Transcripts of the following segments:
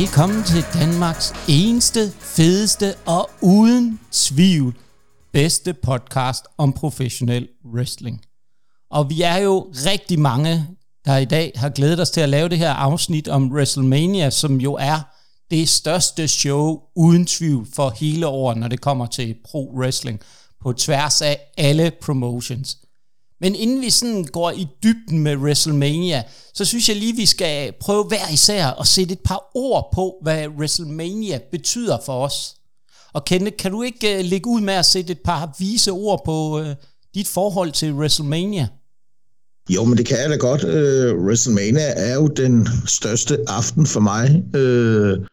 Velkommen til Danmarks eneste, fedeste og uden tvivl bedste podcast om professionel wrestling. Og vi er jo rigtig mange, der i dag har glædet os til at lave det her afsnit om WrestleMania, som jo er det største show uden tvivl for hele året, når det kommer til pro wrestling på tværs af alle promotions. Men inden vi sådan går i dybden med WrestleMania, så synes jeg lige, vi skal prøve hver især at sætte et par ord på, hvad WrestleMania betyder for os. Og Kenneth, kan du ikke uh, lægge ud med at sætte et par vise ord på uh, dit forhold til WrestleMania? Jo, men det kan jeg da godt. Uh, WrestleMania er jo den største aften for mig uh,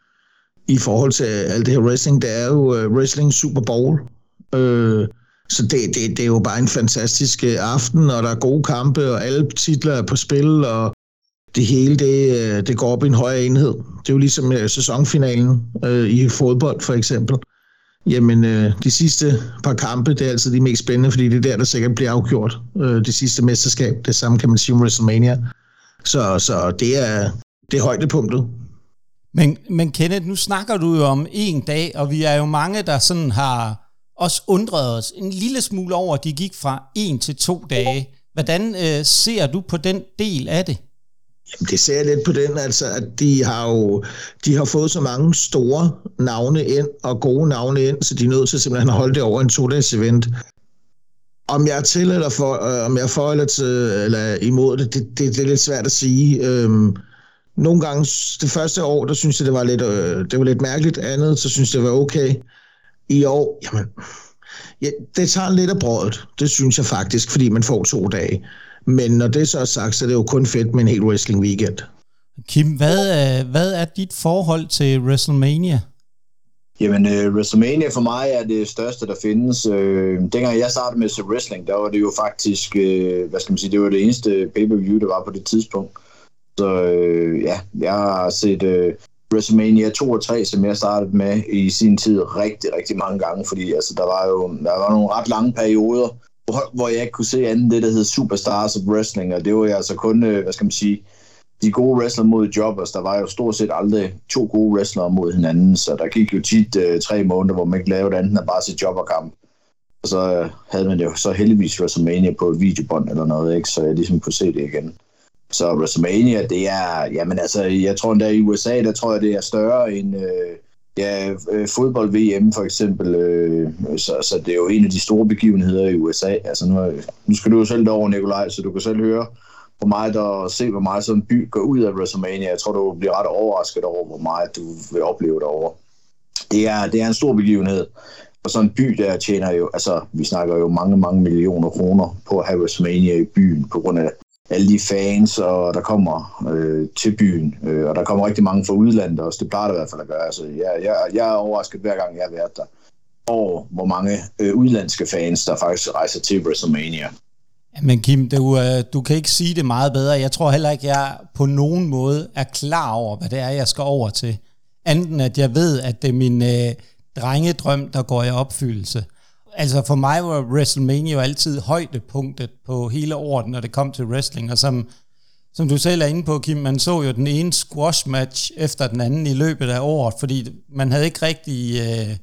i forhold til alt det her wrestling. Det er jo uh, Wrestling Super Bowl. Uh, så det, det, det er jo bare en fantastisk øh, aften, og der er gode kampe, og alle titler er på spil, og det hele det, øh, det går op i en højere enhed. Det er jo ligesom øh, sæsonfinalen øh, i fodbold for eksempel. Jamen, øh, de sidste par kampe, det er altid de mest spændende, fordi det er der, der sikkert bliver afgjort. Øh, det sidste mesterskab, det samme kan man sige om WrestleMania. Så, så det er, det er højdepunktet. Men, men Kenneth, nu snakker du jo om en dag, og vi er jo mange, der sådan har også undrede os en lille smule over, at de gik fra en til to dage. Hvordan øh, ser du på den del af det? Jamen, det ser jeg lidt på den, altså, at de har jo de har fået så mange store navne ind, og gode navne ind, så de er nødt til simpelthen at holde det over en to-dages event. Om jeg er til eller for, øh, om jeg er for eller, til, eller imod det, det, det, det er lidt svært at sige. Øhm, nogle gange, det første år, der synes jeg, det var lidt, øh, det var lidt mærkeligt. Andet, så synes jeg, det var okay. I år, jamen, ja, det tager lidt af brødet. Det synes jeg faktisk, fordi man får to dage. Men når det så er sagt, så er det jo kun fedt med en hel wrestling weekend. Kim, hvad er, hvad er dit forhold til WrestleMania? Jamen, uh, WrestleMania for mig er det største, der findes. Uh, dengang jeg startede med at wrestling, der var det jo faktisk, uh, hvad skal man sige, det var det eneste pay-per-view, der var på det tidspunkt. Så uh, ja, jeg har set uh, WrestleMania 2 og 3, som jeg startede med i sin tid rigtig, rigtig mange gange, fordi altså, der var jo der var nogle ret lange perioder, hvor, hvor jeg ikke kunne se andet det, der hed Superstars of Wrestling, og det var jo altså kun, øh, hvad skal man sige, de gode wrestler mod jobbers. Der var jo stort set aldrig to gode wrestlere mod hinanden, så der gik jo tit øh, tre måneder, hvor man ikke lavede andet end bare se jobberkamp. Og så øh, havde man jo så heldigvis WrestleMania på et videobånd eller noget, ikke? så jeg ligesom kunne se det igen. Så WrestleMania, det er, jamen altså, jeg tror endda i USA, der tror jeg, det er større end, øh, Ja, øh, fodbold-VM for eksempel, øh, så, så det er jo en af de store begivenheder i USA. Altså nu, nu skal du jo selv derover, Nikolaj, så du kan selv høre hvor meget der se, hvor meget sådan en by går ud af WrestleMania. Jeg tror, du bliver ret overrasket over, hvor meget du vil opleve derovre. Det er, det er en stor begivenhed. Og sådan en by, der tjener jo, altså vi snakker jo mange, mange millioner kroner på at have WrestleMania i byen, på grund af alle de fans, og der kommer øh, til byen, øh, og der kommer rigtig mange fra udlandet også. Det plejer det i hvert fald at gøre. Altså, jeg, jeg, jeg er overrasket hver gang, jeg har været der, over hvor mange øh, udlandske fans, der faktisk rejser til WrestleMania. Men Kim, du, øh, du kan ikke sige det meget bedre. Jeg tror heller ikke, jeg på nogen måde er klar over, hvad det er, jeg skal over til. Anden at jeg ved, at det er min øh, drengedrøm, der går i opfyldelse. Altså for mig var WrestleMania jo altid højdepunktet på hele året, når det kom til wrestling, og som, som du selv er inde på, Kim, man så jo den ene squash match efter den anden i løbet af året, fordi man havde ikke rigtig øh,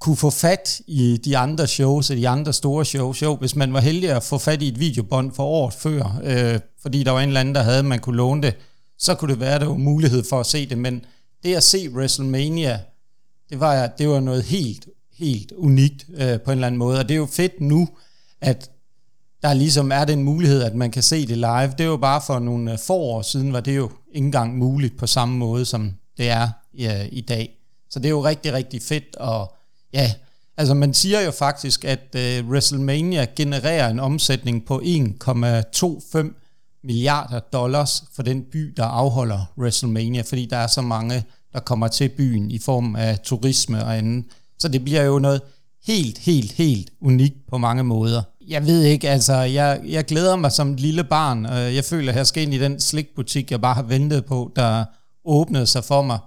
kunne få fat i de andre shows, de andre store shows. Jo, hvis man var heldig at få fat i et videobånd for året før, øh, fordi der var en eller anden, der havde, man kunne låne det, så kunne det være, at der var mulighed for at se det, men det at se WrestleMania, det var, det var noget helt helt unikt øh, på en eller anden måde. Og det er jo fedt nu, at der ligesom er den mulighed, at man kan se det live. Det er jo bare for nogle øh, få år siden, var det jo ikke engang muligt på samme måde, som det er ja, i dag. Så det er jo rigtig, rigtig fedt. Og ja, altså man siger jo faktisk, at øh, WrestleMania genererer en omsætning på 1,25 milliarder dollars for den by, der afholder WrestleMania, fordi der er så mange, der kommer til byen i form af turisme og andet. Så det bliver jo noget helt, helt, helt unikt på mange måder. Jeg ved ikke, altså, jeg, jeg glæder mig som et lille barn. Øh, jeg føler, at jeg skal ind i den slikbutik, jeg bare har ventet på, der åbnede sig for mig.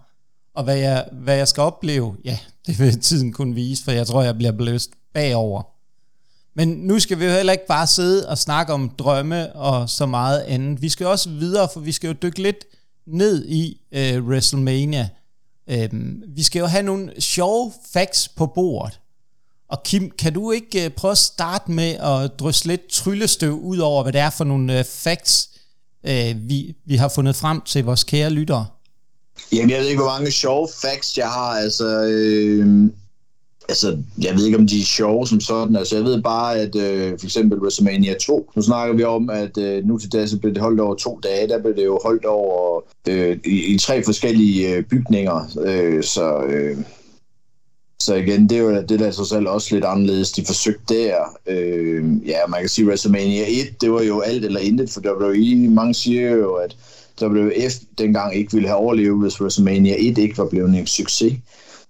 Og hvad jeg, hvad jeg skal opleve, ja, det vil tiden kun vise, for jeg tror, jeg bliver bløst bagover. Men nu skal vi jo heller ikke bare sidde og snakke om drømme og så meget andet. Vi skal også videre, for vi skal jo dykke lidt ned i øh, WrestleMania. Øhm, vi skal jo have nogle sjove facts på bordet. Og Kim, kan du ikke øh, prøve at starte med at drysse lidt tryllestøv ud over, hvad det er for nogle øh, facts, øh, vi, vi har fundet frem til vores kære lyttere? Jamen, jeg ved ikke, hvor mange sjove facts jeg har. Altså, øh, altså, jeg ved ikke, om de er sjove som sådan. Altså, jeg ved bare, at øh, for eksempel WrestleMania 2, nu snakker vi om, at øh, nu til dags blev det holdt over to dage. Der blev det jo holdt over øh, i, i tre forskellige øh, bygninger. Øh, så... Øh, så igen, det er jo det, der er så selv også lidt anderledes, de forsøgte der. Øh, ja, man kan sige, WrestleMania 1, det var jo alt eller intet for WWE. Mange siger jo, at WF dengang ikke ville have overlevet, hvis WrestleMania 1 ikke var blevet en succes.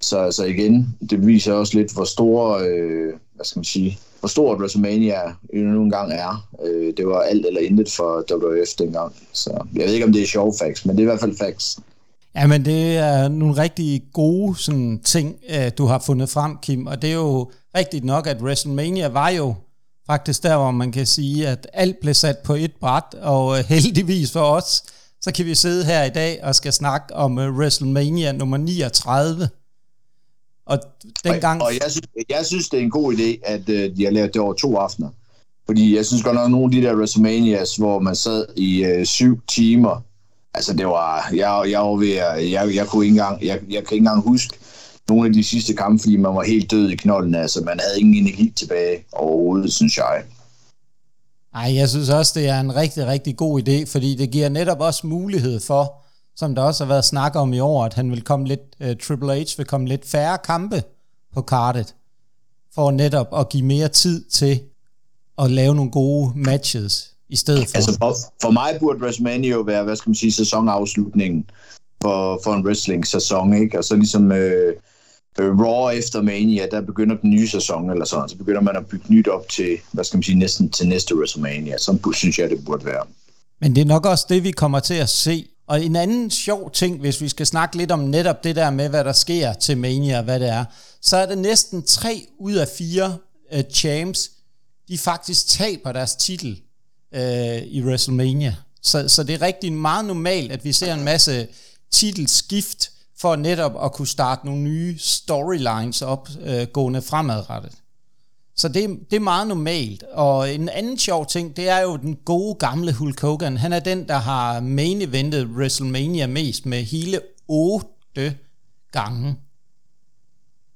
Så altså igen, det viser også lidt, hvor store, øh, hvad skal man sige, hvor stort WrestleMania nu engang er. Øh, det var alt eller intet for WWF dengang. Så jeg ved ikke, om det er sjov facts, men det er i hvert fald facts. Ja, men det er nogle rigtig gode sådan, ting, øh, du har fundet frem, Kim. Og det er jo rigtigt nok, at WrestleMania var jo faktisk der, hvor man kan sige, at alt blev sat på et bræt, og øh, heldigvis for os, så kan vi sidde her i dag og skal snakke om øh, WrestleMania nummer 39. Og, dengang... og, og jeg, synes, jeg synes, det er en god idé, at uh, de har lavet det over to aftener. Fordi jeg synes godt nok, nogle af de der WrestleManias, hvor man sad i uh, syv timer, altså det var, jeg, jeg var ved at, jeg, jeg kunne ikke engang, jeg, jeg kan ikke engang huske nogle af de sidste kampe, fordi man var helt død i knolden, altså man havde ingen energi tilbage overhovedet, synes jeg. Ej, jeg synes også, det er en rigtig, rigtig god idé, fordi det giver netop også mulighed for, som der også har været snak om i år, at han vil komme lidt, uh, Triple H vil komme lidt færre kampe på kartet, for netop at give mere tid til at lave nogle gode matches i stedet for. Altså for, for mig burde WrestleMania jo være, hvad skal man sige, sæsonafslutningen for, for en wrestling-sæson, ikke? Og så ligesom øh, øh, Raw efter Mania, der begynder den nye sæson, eller sådan, så begynder man at bygge nyt op til, hvad skal man sige, næsten til næste WrestleMania. Så synes jeg, det burde være. Men det er nok også det, vi kommer til at se. Og en anden sjov ting, hvis vi skal snakke lidt om netop det der med, hvad der sker til Mania og hvad det er, så er det næsten tre ud af fire uh, champs, de faktisk taber deres titel uh, i WrestleMania. Så, så det er rigtig meget normalt, at vi ser en masse titelskift, for netop at kunne starte nogle nye storylines op, øh, gående fremadrettet. Så det, det er meget normalt. Og en anden sjov ting, det er jo den gode gamle Hulk Hogan. Han er den, der har main eventet WrestleMania mest med hele 8 gange.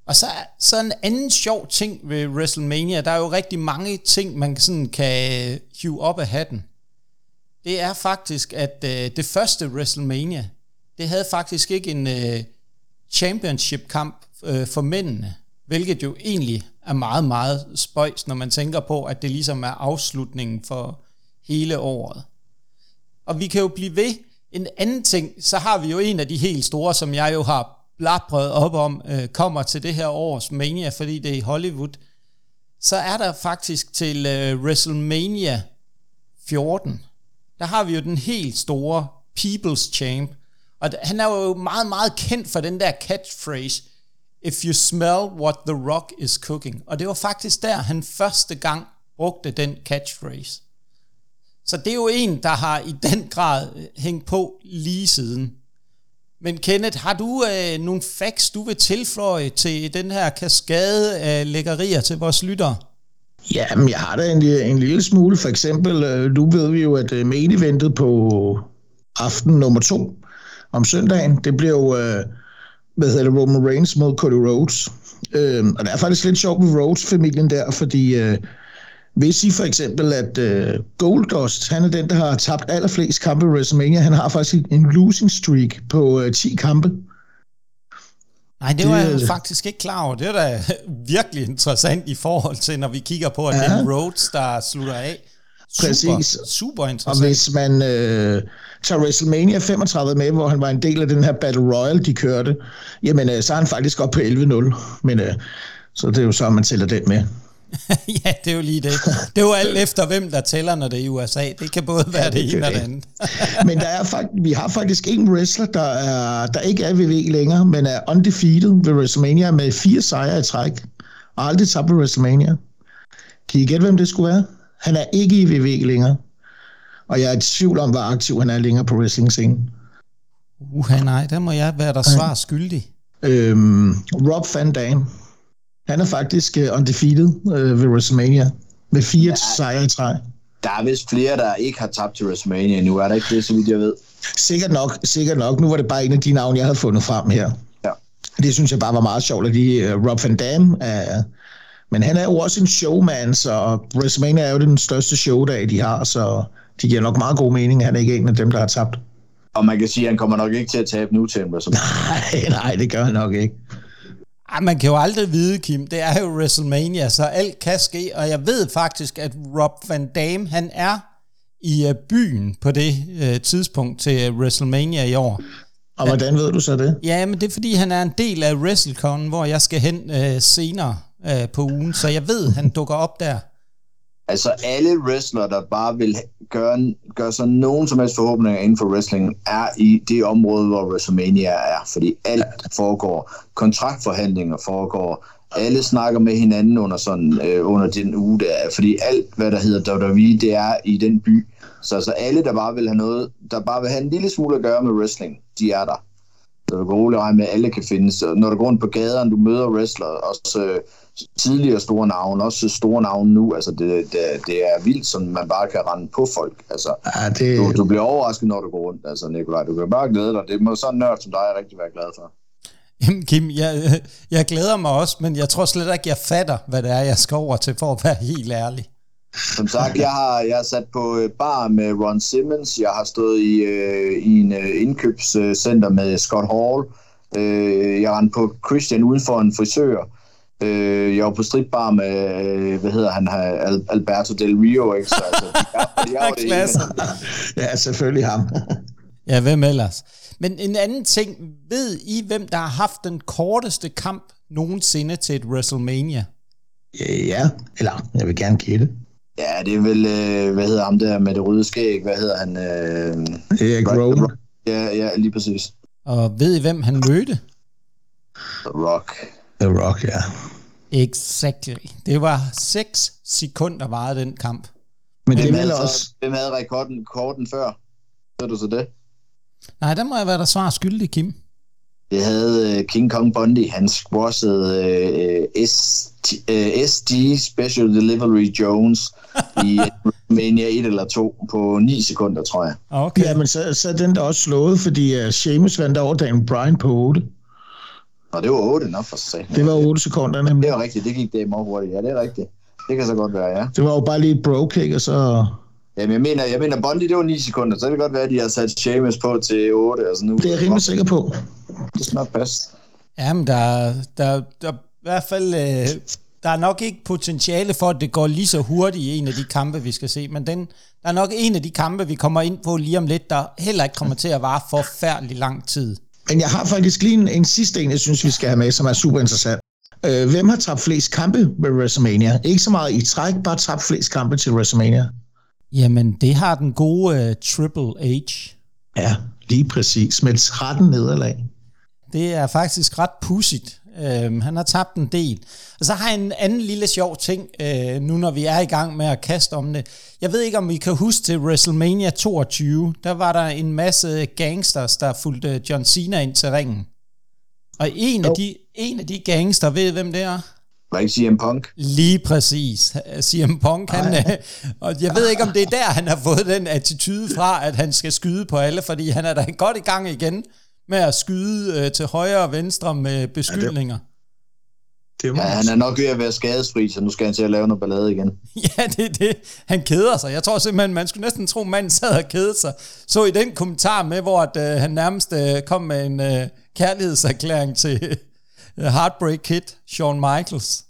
Og så, så en anden sjov ting ved WrestleMania, der er jo rigtig mange ting, man sådan kan hive op af hatten. Det er faktisk, at øh, det første WrestleMania, det havde faktisk ikke en øh, championship-kamp øh, for mændene, hvilket jo egentlig er meget, meget spøjs, når man tænker på, at det ligesom er afslutningen for hele året. Og vi kan jo blive ved. En anden ting, så har vi jo en af de helt store, som jeg jo har blabret op om, øh, kommer til det her års Mania, fordi det er i Hollywood. Så er der faktisk til øh, WrestleMania 14, der har vi jo den helt store People's Champ, og han er jo meget, meget kendt for den der catchphrase, If you smell what the rock is cooking. Og det var faktisk der, han første gang brugte den catchphrase. Så det er jo en, der har i den grad øh, hængt på lige siden. Men Kenneth, har du øh, nogle facts, du vil tilføje til den her kaskade af lækkerier til vores lyttere? Ja, men jeg har da en, en lille smule. For eksempel, du nu ved vi jo, at øh, main eventet på aften nummer to, om søndagen. Det bliver jo, øh, hvad hedder det, Roman Reigns mod Cody Rhodes. Øh, og det er faktisk lidt sjovt med Rhodes-familien der, fordi øh, hvis I for eksempel, at øh, Goldust, han er den, der har tabt allerflest kampe i WrestleMania, han har faktisk en losing streak på øh, 10 kampe. Nej, det var jeg faktisk ikke klar over. Det er da virkelig interessant i forhold til, når vi kigger på, at ja. det er Rhodes, der slutter af. Super, Præcis. Super interessant. Og hvis man øh, tager WrestleMania 35 med, hvor han var en del af den her Battle Royale, de kørte, jamen øh, så er han faktisk op på 11-0. Men øh, så det er jo så, man tæller den med. ja, det er jo lige det. Det er jo alt efter, hvem der tæller, når det er i USA. Det kan både være ja, det, det ene og det andet. men der er fakt- vi har faktisk en wrestler, der, er, der ikke er VV længere, men er undefeated ved WrestleMania med fire sejre i træk. Og aldrig tabt ved WrestleMania. Kan I gætte, hvem det skulle være? Han er ikke i VV længere. Og jeg er i tvivl om, hvor aktiv han er længere på wrestling-scenen. Uha, nej, der må jeg være der svar skyldig. Øhm, Rob Van Dam. Han er faktisk uh, undefeated uh, ved WrestleMania med fire ja. sejre i træ. Der er vist flere, der ikke har tabt til WrestleMania nu, er der ikke det, så vidt jeg ved? Sikkert nok, sikkert nok. Nu var det bare en af de navne, jeg havde fundet frem her. Ja. Det synes jeg bare var meget sjovt, at de, uh, Rob Van Dam uh, men han er jo også en showman, så WrestleMania er jo den største showdag, de har, så de giver nok meget god mening, at han er ikke en af dem, der har tabt. Og man kan sige, at han kommer nok ikke til at tabe nu til en Nej, nej, det gør han nok ikke. Ej, man kan jo aldrig vide, Kim. Det er jo WrestleMania, så alt kan ske. Og jeg ved faktisk, at Rob Van Dam, han er i uh, byen på det uh, tidspunkt til uh, WrestleMania i år. Og hvordan ved du så det? Ja, men det er fordi, han er en del af WrestleCon, hvor jeg skal hen uh, senere uh, på ugen. Så jeg ved, han dukker op der. Altså alle wrestlere, der bare vil gøre, gøre sig nogen som helst forhåbninger inden for wrestling, er i det område, hvor WrestleMania er. Fordi alt foregår. Kontraktforhandlinger foregår. Alle snakker med hinanden under, sådan, øh, under den uge, der er. Fordi alt, hvad der hedder WWE, det er i den by. Så altså alle, der bare vil have noget, der bare vil have en lille smule at gøre med wrestling, de er der. Så du kan roligt regne med, at alle kan findes. Når du går rundt på gaderne, du møder wrestlere, også øh, tidligere store navne, også store navne nu. Altså, det, det, det er vildt, som man bare kan rende på folk. Altså, ja, det... du, du bliver overrasket, når du går rundt, altså, Nikolaj. Du kan bare glæde dig. Det må sådan en nørd som dig er rigtig være glad for. Jamen Kim, jeg, jeg glæder mig også, men jeg tror slet ikke, jeg fatter, hvad det er, jeg skal over til, for at være helt ærlig. Som sagt, jeg har, jeg har sat på øh, bar med Ron Simmons. Jeg har stået i, øh, i en øh, indkøbscenter med Scott Hall. Øh, jeg rendte på Christian uden for en frisør. Øh, jeg var på stripbar med, øh, hvad hedder han, Alberto Del Rio, ikke? Så, altså, jeg, jeg var Klasse. ja, selvfølgelig ham. ja, hvem ellers? Men en anden ting, ved I, hvem der har haft den korteste kamp nogensinde til et WrestleMania? Ja, eller jeg vil gerne gætte. Ja, det er vel, øh, hvad hedder ham der med det røde skæg, hvad hedder han? Øh, Erik Rowan. Ja, ja, lige præcis. Og ved I, hvem han mødte? The Rock. The Rock, ja. Exactly. Det var 6 sekunder varede den kamp. Men det er også... Hvem havde rekorden korten før? Ved du så det? Nej, der må jeg være der svar skyldig, Kim. Det havde uh, King Kong Bundy. Han squashede uh, ST, uh, SD Special Delivery Jones i Mania 1 eller 2 på 9 sekunder, tror jeg. Okay. Ja, men så, så er den der også slået, fordi uh, Sheamus vandt over Dan Bryan på 8. Og det var 8 nok for sig. Det var 8 sekunder nemlig. Det var rigtigt, det gik det meget hurtigt. Ja, det er rigtigt. Det kan så godt være, ja. Det var jo bare lige et bro kick, og så... Jamen, jeg mener, jeg mener Bondi, det var 9 sekunder, så det kan godt være, at de har sat Sheamus på til 8. Altså nu. Det er jeg rimelig sikker på. Det er snart pas. Jamen, der, der, der i hvert fald... Øh, der er nok ikke potentiale for, at det går lige så hurtigt i en af de kampe, vi skal se, men den, der er nok en af de kampe, vi kommer ind på lige om lidt, der heller ikke kommer til at vare forfærdelig lang tid. Men jeg har faktisk lige en, en sidste en, jeg synes, vi skal have med, som er super interessant. Øh, hvem har tabt flest kampe ved WrestleMania? Ikke så meget i træk, bare tabt flest kampe til WrestleMania. Jamen, det har den gode uh, Triple H. Ja, lige præcis. Med 13 nederlag. Det er faktisk ret pudsigt. Uh, han har tabt en del. Og så har jeg en anden lille sjov ting, uh, nu når vi er i gang med at kaste om det. Jeg ved ikke, om vi kan huske til WrestleMania 22, der var der en masse gangsters, der fulgte John Cena ind til ringen. Og en, af de, en af de gangster, ved hvem det er? Var ikke CM Punk? Lige præcis. CM Punk, han, øh, og jeg ved ikke, om det er der, han har fået den attitude fra, at han skal skyde på alle, fordi han er da godt i gang igen med at skyde øh, til højre og venstre med beskyldninger. Ja, det, det ja, han er nok ved at være skadesfri, så nu skal han til at lave noget ballade igen. ja, det er det. Han keder sig. Jeg tror simpelthen, man skulle næsten tro, at manden sad og kedede sig. Så i den kommentar med, hvor at, øh, han nærmest øh, kom med en øh, kærlighedserklæring til øh, Heartbreak Kid, Shawn Michaels.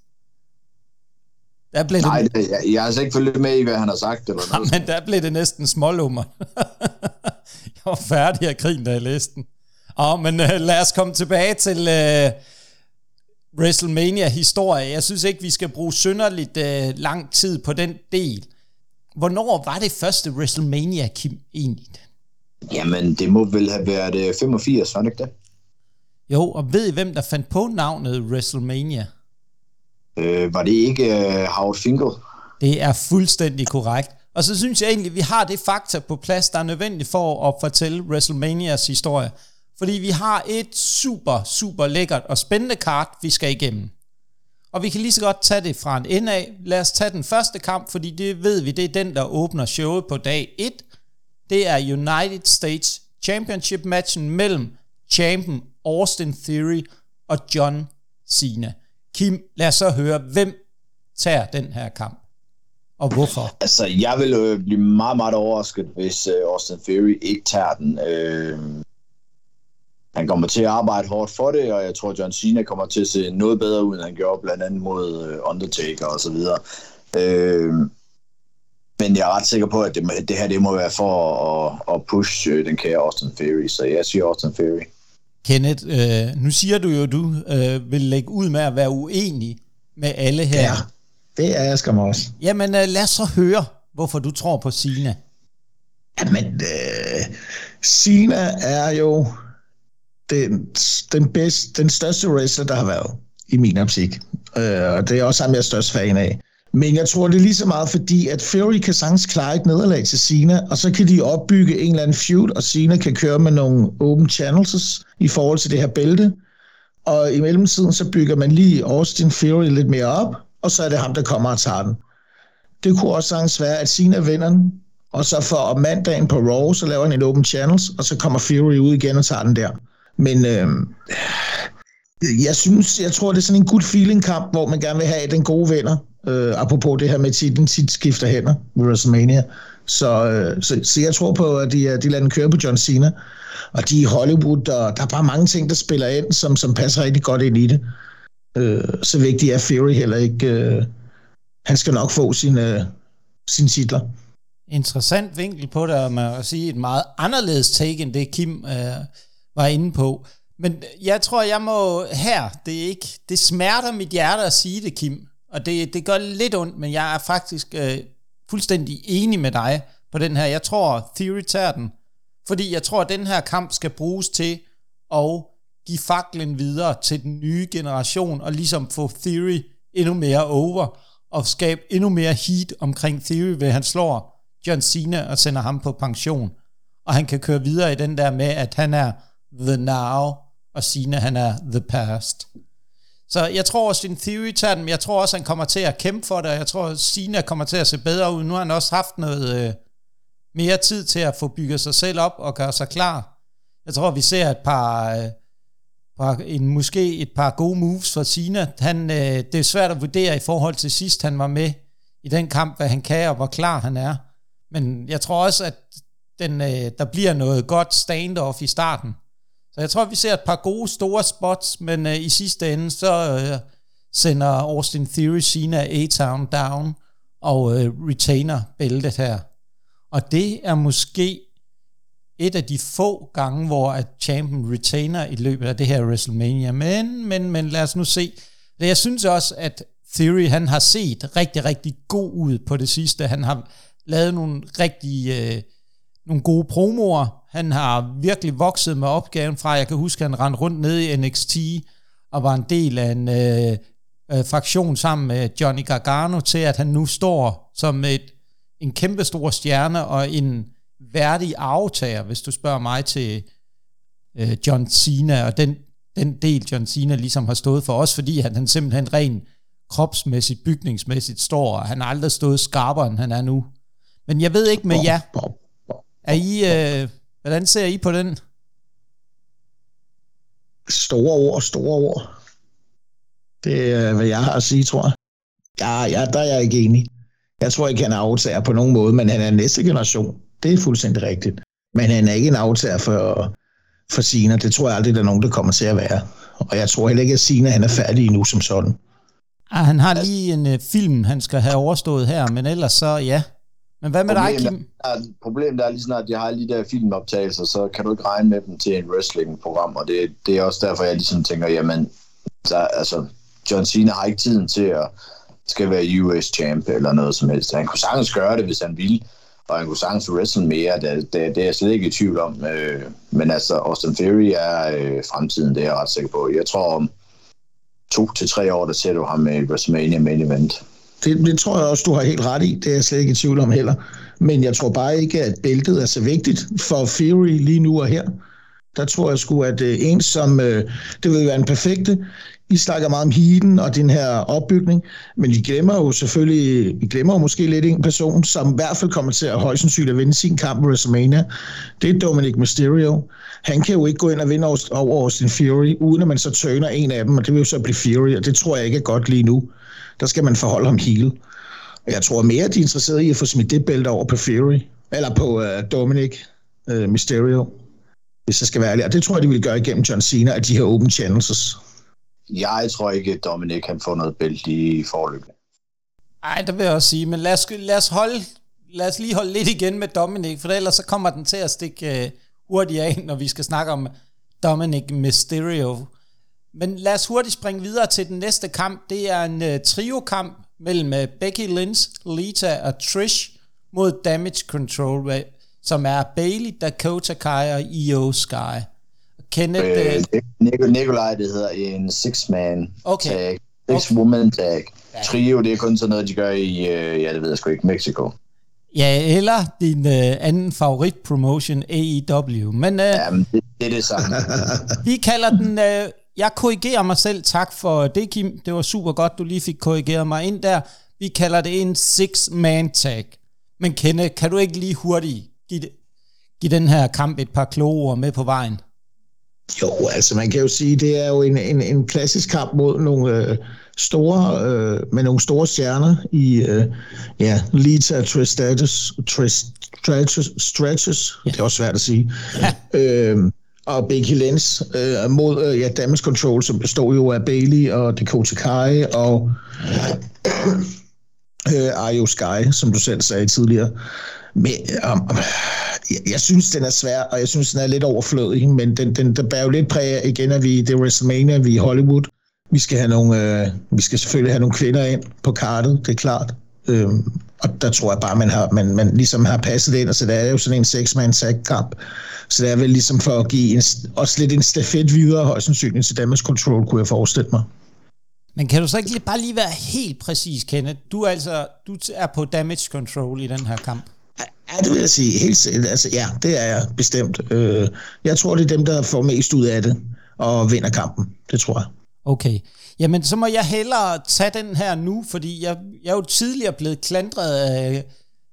Der blev Nej, det, jeg, jeg har altså ikke følt med i, hvad han har sagt. Eller noget. men der blev det næsten smålummer. jeg var færdig af krigen, da jeg læste den. Oh, men uh, lad os komme tilbage til uh, WrestleMania-historie. Jeg synes ikke, vi skal bruge synderligt uh, lang tid på den del. Hvornår var det første WrestleMania, Kim, egentlig? Jamen, det må vel have været uh, 85, var det ikke det? Jo, og ved I, hvem der fandt på navnet WrestleMania? Øh, var det ikke øh, Howard Finkel? Det er fuldstændig korrekt. Og så synes jeg egentlig, at vi har det fakta på plads, der er nødvendigt for at fortælle WrestleManias historie fordi vi har et super, super lækkert og spændende kart, vi skal igennem. Og vi kan lige så godt tage det fra en ende af. Lad os tage den første kamp, fordi det ved vi, det er den, der åbner showet på dag 1. Det er United States Championship matchen mellem champion Austin Theory og John Cena. Kim, lad os så høre, hvem tager den her kamp, og hvorfor? Altså, jeg vil øh, blive meget, meget overrasket, hvis øh, Austin Theory ikke tager den. Øh, han kommer til at arbejde hårdt for det, og jeg tror, John Cena kommer til at se noget bedre ud, end han gjorde blandt andet mod øh, Undertaker og så videre. Øh, men jeg er ret sikker på, at det, det her det må være for at, at push øh, den kære Austin Theory, så jeg siger Austin Theory. Kenneth, øh, nu siger du jo, at du øh, vil lægge ud med at være uenig med alle her. Ja, det er jeg skam også. Jamen øh, lad os så høre, hvorfor du tror på Sina. Jamen, øh, Sina er jo den, den, bedste, den største wrestler, der har været i min optik. Øh, og det er også ham, jeg er størst fan af. Men jeg tror, det er lige så meget fordi, at Fury kan sagtens klare et nederlag til Cena, og så kan de opbygge en eller anden feud, og Cena kan køre med nogle open channels i forhold til det her bælte. Og i mellemtiden, så bygger man lige Austin Fury lidt mere op, og så er det ham, der kommer og tager den. Det kunne også sagtens være, at Cena vinder den, og så for mandagen på Raw, så laver han en open channels, og så kommer Fury ud igen og tager den der. Men øh, jeg synes, jeg tror, det er sådan en good feeling kamp, hvor man gerne vil have den gode vinder. Øh, apropos det her med titlen tit skifter hænder ved WrestleMania. Så, øh, så, så jeg tror på, at de, øh, de lader den køre på John Cena. Og de er i Hollywood, og der er bare mange ting, der spiller ind, som, som passer rigtig godt ind i det. Øh, så vigtig er Fury heller ikke. Øh, han skal nok få sine, øh, sine titler. Interessant vinkel på det, og man sige et meget anderledes take, end det Kim øh, var inde på. Men jeg tror, jeg må her, det er ikke, det smerter mit hjerte at sige det, Kim. Og det, det gør lidt ondt, men jeg er faktisk øh, fuldstændig enig med dig på den her. Jeg tror, Theory tager den. Fordi jeg tror, at den her kamp skal bruges til at give faklen videre til den nye generation, og ligesom få Theory endnu mere over, og skabe endnu mere heat omkring Theory, ved han slår John Cena og sender ham på pension. Og han kan køre videre i den der med, at han er the now, og Sina han er the past. Så jeg tror også, sin theory tager den, jeg tror også, han kommer til at kæmpe for det, og jeg tror, Sina kommer til at se bedre ud. Nu har han også haft noget øh, mere tid til at få bygget sig selv op og gøre sig klar. Jeg tror, vi ser et par, øh, par en, måske et par gode moves fra Sina. Han, øh, det er svært at vurdere i forhold til sidst, han var med i den kamp, hvad han kan og hvor klar han er. Men jeg tror også, at den, øh, der bliver noget godt standoff i starten. Så jeg tror, vi ser et par gode, store spots, men øh, i sidste ende, så øh, sender Austin Theory Cena A-Town down og øh, retainer bæltet her. Og det er måske et af de få gange, hvor at champion retainer i løbet af det her WrestleMania. Men, men, men lad os nu se. Jeg synes også, at Theory, han har set rigtig, rigtig god ud på det sidste. Han har lavet nogle rigtig øh, nogle gode promoer. Han har virkelig vokset med opgaven fra, jeg kan huske, at han rendte rundt nede i NXT og var en del af en øh, øh, fraktion sammen med Johnny Gargano til, at han nu står som et, en kæmpe stor stjerne og en værdig aftager, hvis du spørger mig til øh, John Cena, og den, den del John Cena ligesom har stået for. Os, fordi han, han simpelthen rent kropsmæssigt, bygningsmæssigt står, og han har aldrig stået skarpere, end han er nu. Men jeg ved ikke med jer, er I, øh, hvordan ser I på den? Store ord, store ord. Det er, hvad jeg har at sige, tror jeg. Ja, ja, der er jeg ikke enig. Jeg tror ikke, han er aftager på nogen måde, men han er næste generation. Det er fuldstændig rigtigt. Men han er ikke en aftager for, for Sina. Det tror jeg aldrig, der er nogen, der kommer til at være. Og jeg tror heller ikke, at Sina han er færdig endnu som sådan. Ah, han har lige en uh, film, han skal have overstået her, men ellers så ja. Men hvad med problemet dig, Kim? Er, problemet er lige snart, at jeg har de der filmoptagelser, så kan du ikke regne med dem til en wrestling-program, og det, det er også derfor, jeg ligesom tænker, jamen, der, altså, John Cena har ikke tiden til at skal være US champ eller noget som helst. Han kunne sagtens gøre det, hvis han ville, og han kunne sagtens wrestle mere, det, det, det er jeg slet ikke i tvivl om. Øh, men altså, Austin Theory er øh, fremtiden, det er jeg ret sikker på. Jeg tror, om to til tre år, der ser du ham med WrestleMania main event. Det, det tror jeg også, du har helt ret i. Det er jeg slet ikke i tvivl om heller. Men jeg tror bare ikke, at bæltet er så vigtigt for Fury lige nu og her. Der tror jeg sgu, at øh, en som, øh, det vil være en perfekte. I snakker meget om heaten og den her opbygning, men vi glemmer jo selvfølgelig, I glemmer jo måske lidt en person, som i hvert fald kommer til at højst sandsynligt at vinde sin kamp på WrestleMania. Det er Dominic Mysterio. Han kan jo ikke gå ind og vinde over, over Austin Fury, uden at man så tøner en af dem, og det vil jo så blive Fury, og det tror jeg ikke er godt lige nu. Der skal man forholde ham heel. Jeg tror mere, at de er interesseret i at få smidt det bælte over på Fury, eller på uh, Dominic uh, Mysterio, hvis jeg skal være ærlig. Og det tror jeg, de vil gøre igennem John Cena, at de her open challenges. Jeg tror ikke, at Dominic kan få noget bælte i forløbet. Nej, det vil jeg også sige, men lad os, lad os, holde, lad os lige holde lidt igen med Dominic, for ellers så kommer den til at stikke uh, hurtigt af, når vi skal snakke om Dominic Mysterio. Men lad os hurtigt springe videre til den næste kamp. Det er en uh, trio-kamp mellem uh, Becky Lynch, Lita og Trish mod Damage Control, som er Bailey, Dakota Kai og Io Sky. Kenneth... Øh, Nik- Nikolaj, det hedder en six-man okay. tag. Six-woman tag. Trio, det er kun sådan noget, de gør i, uh, ja, det ved jeg sgu ikke, Mexico. Ja, eller din uh, anden favorit promotion, AEW. Men uh, Jamen, det, det er det samme. vi kalder den... Uh, jeg korrigerer mig selv. Tak for det, Kim. Det var super godt, du lige fik korrigeret mig ind der. Vi kalder det en six-man tag. Men Kenne, kan du ikke lige hurtigt give, det, give den her kamp et par kloge ord med på vejen? Jo, altså man kan jo sige, det er jo en, en, en klassisk kamp mod nogle øh, store, øh, med nogle store stjerner i, øh, ja, Lita Tristatus, Tristatus, Stratus, ja. det er også svært at sige, ja. øh, og Becky Lynch øh, mod øh, ja, Damage Control, som består jo af Bailey og Dakota Kai og øh, Ayo Sky, som du selv sagde tidligere. Men, um, jeg, jeg synes, den er svær, og jeg synes, den er lidt overflødig, men den, den, der bærer jo lidt præg igen, at vi det er WrestleMania, vi er i Hollywood. Vi skal, have nogle, øh, vi skal selvfølgelig have nogle kvinder ind på kartet, det er klart. Øhm, og der tror jeg bare, man, har, man, man ligesom har passet det ind, og så det er jo sådan en seks-man kamp Så det er vel ligesom for at give en, også lidt en stafet videre, højst sandsynligt til Damage Control, kunne jeg forestille mig. Men kan du så ikke bare lige være helt præcis, Kenneth? Du er altså du er på Damage Control i den her kamp. Ja, det vil jeg sige. Helt, altså, ja, det er jeg bestemt. Øh, jeg tror, det er dem, der får mest ud af det og vinder kampen. Det tror jeg. Okay. Jamen, så må jeg hellere tage den her nu, fordi jeg, jeg er jo tidligere blevet klandret af,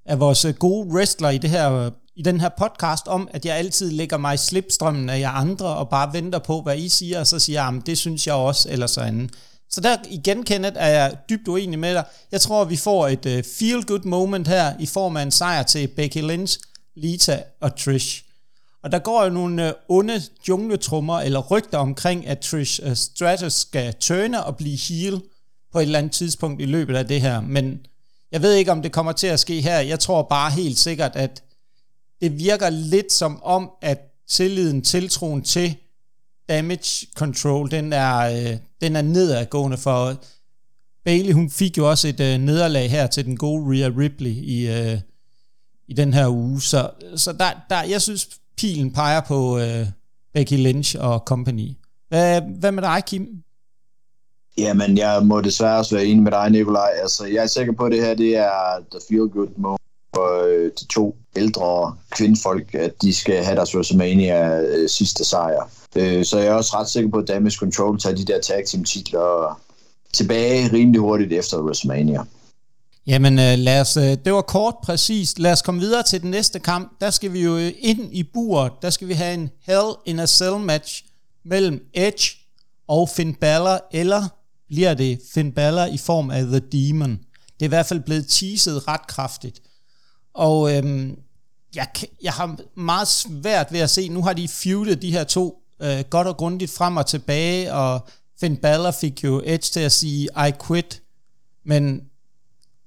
af vores gode wrestler i, det her, i den her podcast om, at jeg altid lægger mig i slipstrømmen af jer andre og bare venter på, hvad I siger, og så siger jeg, det synes jeg også, eller så andet. Så der igen, Kenneth, er jeg dybt uenig med dig. Jeg tror, vi får et øh, uh, feel-good moment her i form af en sejr til Becky Lynch, Lita og Trish. Og der går jo nogle øh, onde jungletrummer eller rygter omkring, at Trish øh, Stratus skal tørne og blive heel på et eller andet tidspunkt i løbet af det her. Men jeg ved ikke, om det kommer til at ske her. Jeg tror bare helt sikkert, at det virker lidt som om, at tilliden, tiltroen til damage control, den er, øh, den er nedadgående for Bailey, hun fik jo også et øh, nederlag her til den gode Rhea Ripley i, øh, i den her uge, så, så der, der, jeg synes, pilen peger på øh, Becky Lynch og company. Hvad, hvad med dig, Kim? Jamen, jeg må desværre også være enig med dig, Nikolaj. Altså, jeg er sikker på, at det her det er the feel good moment for øh, de to ældre kvindfolk, at de skal have deres WrestleMania øh, sidste sejr. Øh, så jeg er også ret sikker på, at Damage Control tager de der tag team titler tilbage rimelig hurtigt efter WrestleMania. Jamen øh, lad os, øh, det var kort præcist. Lad os komme videre til den næste kamp. Der skal vi jo øh, ind i buret. Der skal vi have en Hell in a Cell match mellem Edge og Finn Balor, eller bliver det Finn Balor i form af The Demon. Det er i hvert fald blevet teaset ret kraftigt. Og øhm, jeg, jeg har meget svært ved at se, nu har de feudet de her to øh, godt og grundigt frem og tilbage, og Finn Balor fik jo Edge til at sige, I quit, men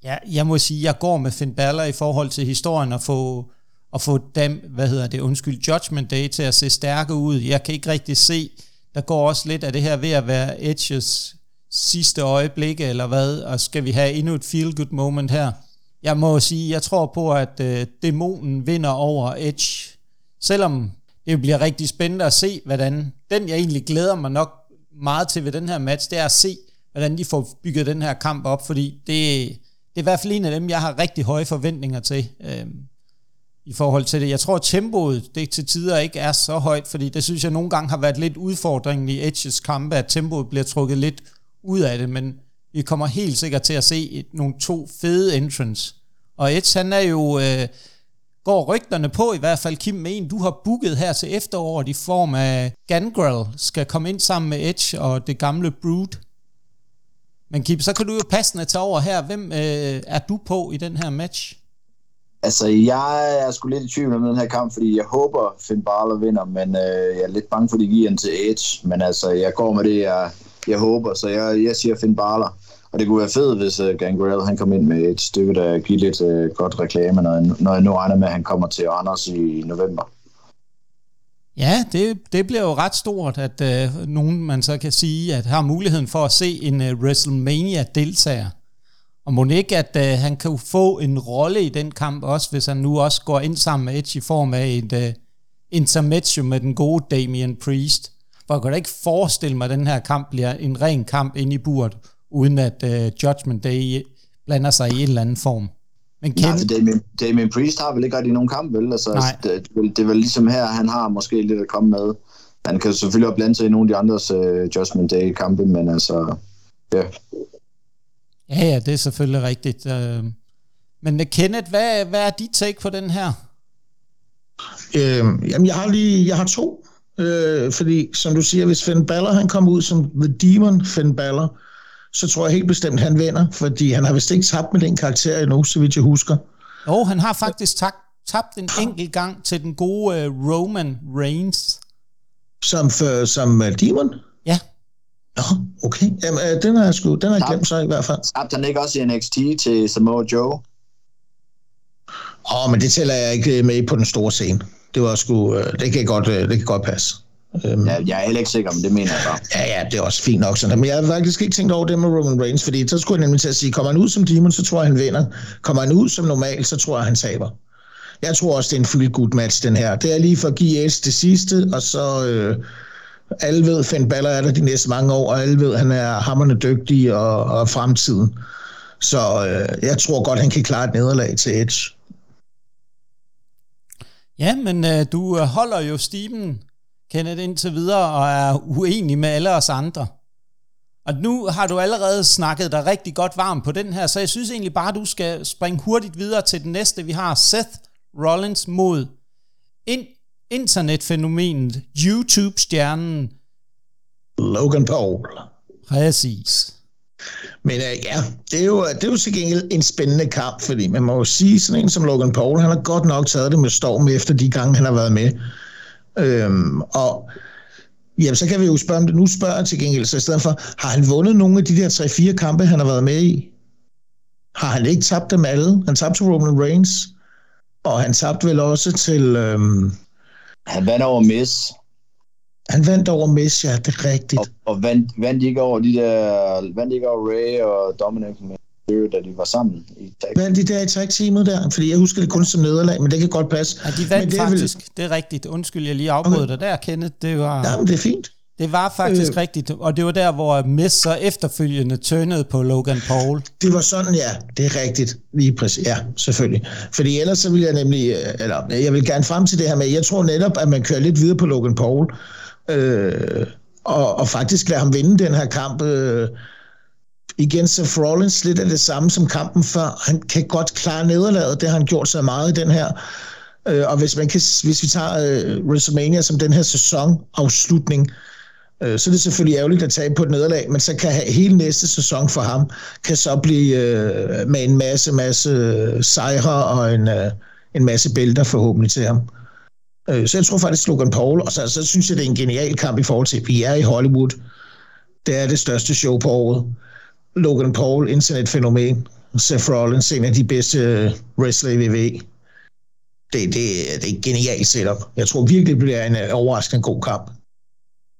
ja, jeg må sige, jeg går med Finn Balor i forhold til historien og få, og få dem, hvad hedder det, undskyld, Judgment Day til at se stærke ud. Jeg kan ikke rigtig se, der går også lidt af det her ved at være Edges sidste øjeblikke, eller hvad, og skal vi have endnu et feel-good moment her? Jeg må sige, jeg tror på, at øh, dæmonen vinder over Edge, selvom det bliver rigtig spændende at se, hvordan, den jeg egentlig glæder mig nok meget til ved den her match, det er at se, hvordan de får bygget den her kamp op, fordi det, det er i hvert fald en af dem, jeg har rigtig høje forventninger til. øh, i forhold til det. Jeg tror, at tempoet det til tider ikke er så højt, fordi det synes jeg nogle gange har været lidt udfordringen i Edges kampe, at tempoet bliver trukket lidt ud af det, men vi kommer helt sikkert til at se nogle to fede entrance. Og Edge, han er jo, øh, går rygterne på i hvert fald, Kim, med en, du har booket her til efteråret i form af Gangrel, skal komme ind sammen med Edge og det gamle Brood. Men Kip, så kan du jo passende tage over her. Hvem øh, er du på i den her match? Altså, jeg er sgu lidt i tvivl om den her kamp, fordi jeg håber, Finn Balor vinder, men øh, jeg er lidt bange for, at de giver den til Edge. Men altså, jeg går med det, jeg, jeg håber, så jeg, jeg siger Finn Balor. Og det kunne være fedt, hvis uh, Gangrel han kom ind med et stykke, der giver lidt uh, godt reklame, når, når jeg nu regner med, at han kommer til Anders i november. Ja, det, det bliver jo ret stort, at øh, nogen man så kan sige, at har muligheden for at se en øh, WrestleMania-deltager. Og må ikke, at øh, han kan få en rolle i den kamp også, hvis han nu også går ind sammen med Edge i form af et øh, intermezzo med den gode Damian Priest. For jeg kan da ikke forestille mig, at den her kamp bliver en ren kamp ind i burt, uden at øh, Judgment Day blander sig i en eller anden form. Men Ken... Nej, Damien, Damien Priest har vel ikke rigtig nogen kamp, vel? Altså, Nej. Det, det, er vel ligesom her, han har måske lidt at komme med. Han kan selvfølgelig også blande sig i nogle af de andres uh, Judgment Day-kampe, men altså, ja. Ja, ja, det er selvfølgelig rigtigt. Uh, men Kenneth, hvad, hvad er dit take på den her? Øh, jamen, jeg har lige, jeg har to. Øh, fordi, som du siger, hvis Finn Balor, han kommer ud som The Demon Finn Balor, så tror jeg helt bestemt, han vinder, fordi han har vist ikke tabt med den karakter endnu, så vidt jeg husker. Jo, han har faktisk tabt, tabt en enkelt gang til den gode uh, Roman Reigns. Som, for, som uh, Demon? Ja. Nå, okay. Jamen, uh, den har jeg sgu, den har jeg glemt så i hvert fald. Tabte han ikke også i NXT til Samoa Joe? Åh, oh, men det tæller jeg ikke med på den store scene. Det var sgu, uh, det kan godt, uh, det kan godt passe. Øhm, ja, jeg er heller ikke sikker, men det mener jeg bare. Ja, ja, det er også fint nok sådan. Men jeg har faktisk ikke tænkt over det med Roman Reigns, fordi så skulle jeg nemlig til at sige, kommer han ud som demon, så tror jeg, han vinder. Kommer han ud som normal, så tror jeg, han taber. Jeg tror også, det er en fyldt good match, den her. Det er lige for at give Edge det sidste, og så... Øh, alle ved, Finn Balor er der de næste mange år, og alle ved, han er hammerne dygtig og, og fremtiden. Så øh, jeg tror godt, han kan klare et nederlag til Edge. Ja, men øh, du holder jo Steven Kenneth indtil videre og er uenig med alle os andre. Og nu har du allerede snakket dig rigtig godt varm på den her, så jeg synes egentlig bare, at du skal springe hurtigt videre til den næste. Vi har Seth Rollins mod in- internetfænomenet, YouTube-stjernen Logan Paul. Præcis. Men uh, ja, det er, jo, det er jo til gengæld en spændende kamp, fordi man må jo sige, sådan en som Logan Paul, han har godt nok taget det med storm efter de gange, han har været med. Øhm, og jamen, så kan vi jo spørge om det. Nu spørger jeg til gengæld, så i stedet for, har han vundet nogle af de der 3-4 kampe, han har været med i? Har han ikke tabt dem alle? Han tabte til Roman Reigns, og han tabte vel også til... Øhm, han vandt over Miss. Han vandt over Miss, ja, det er rigtigt. Og, og vandt, vandt ikke over de der... Vandt ikke over Ray og Dominic med da de var sammen i tag. Vandt de der i tag-teamet der? Fordi jeg husker det kun som nederlag, men det kan godt passe. Ja, de vandt det faktisk. Vel... Det er rigtigt. Undskyld, jeg lige afbrød okay. dig der, Kenneth. Det var... Ja, men det er fint. Det var faktisk øh, rigtigt, og det var der, hvor Miss så efterfølgende tørnede på Logan Paul. Det var sådan, ja. Det er rigtigt. Lige præcis. Ja, selvfølgelig. Fordi ellers så vil jeg nemlig, øh, eller jeg vil gerne frem til det her med, jeg tror netop, at man kører lidt videre på Logan Paul, øh, og, og faktisk lade ham vinde den her kamp, øh, igen Seth Rollins lidt af det samme som kampen før. Han kan godt klare nederlaget, det har han gjort så meget i den her. Øh, og hvis, man kan, hvis vi tager øh, WrestleMania som den her sæsonafslutning, øh, så er det selvfølgelig ærgerligt at tage på et nederlag, men så kan hele næste sæson for ham, kan så blive øh, med en masse, masse øh, sejre og en, øh, en masse bælter forhåbentlig til ham. Øh, så jeg tror faktisk Logan Paul, og så, så synes jeg, det er en genial kamp i forhold til, at vi er i Hollywood. Det er det største show på året. Logan Paul, internetfænomen. Seth Rollins, en af de bedste øh, wrestler i WWE. Det, det, det er et genialt setup. Jeg tror virkelig, det bliver en øh, overraskende god kamp.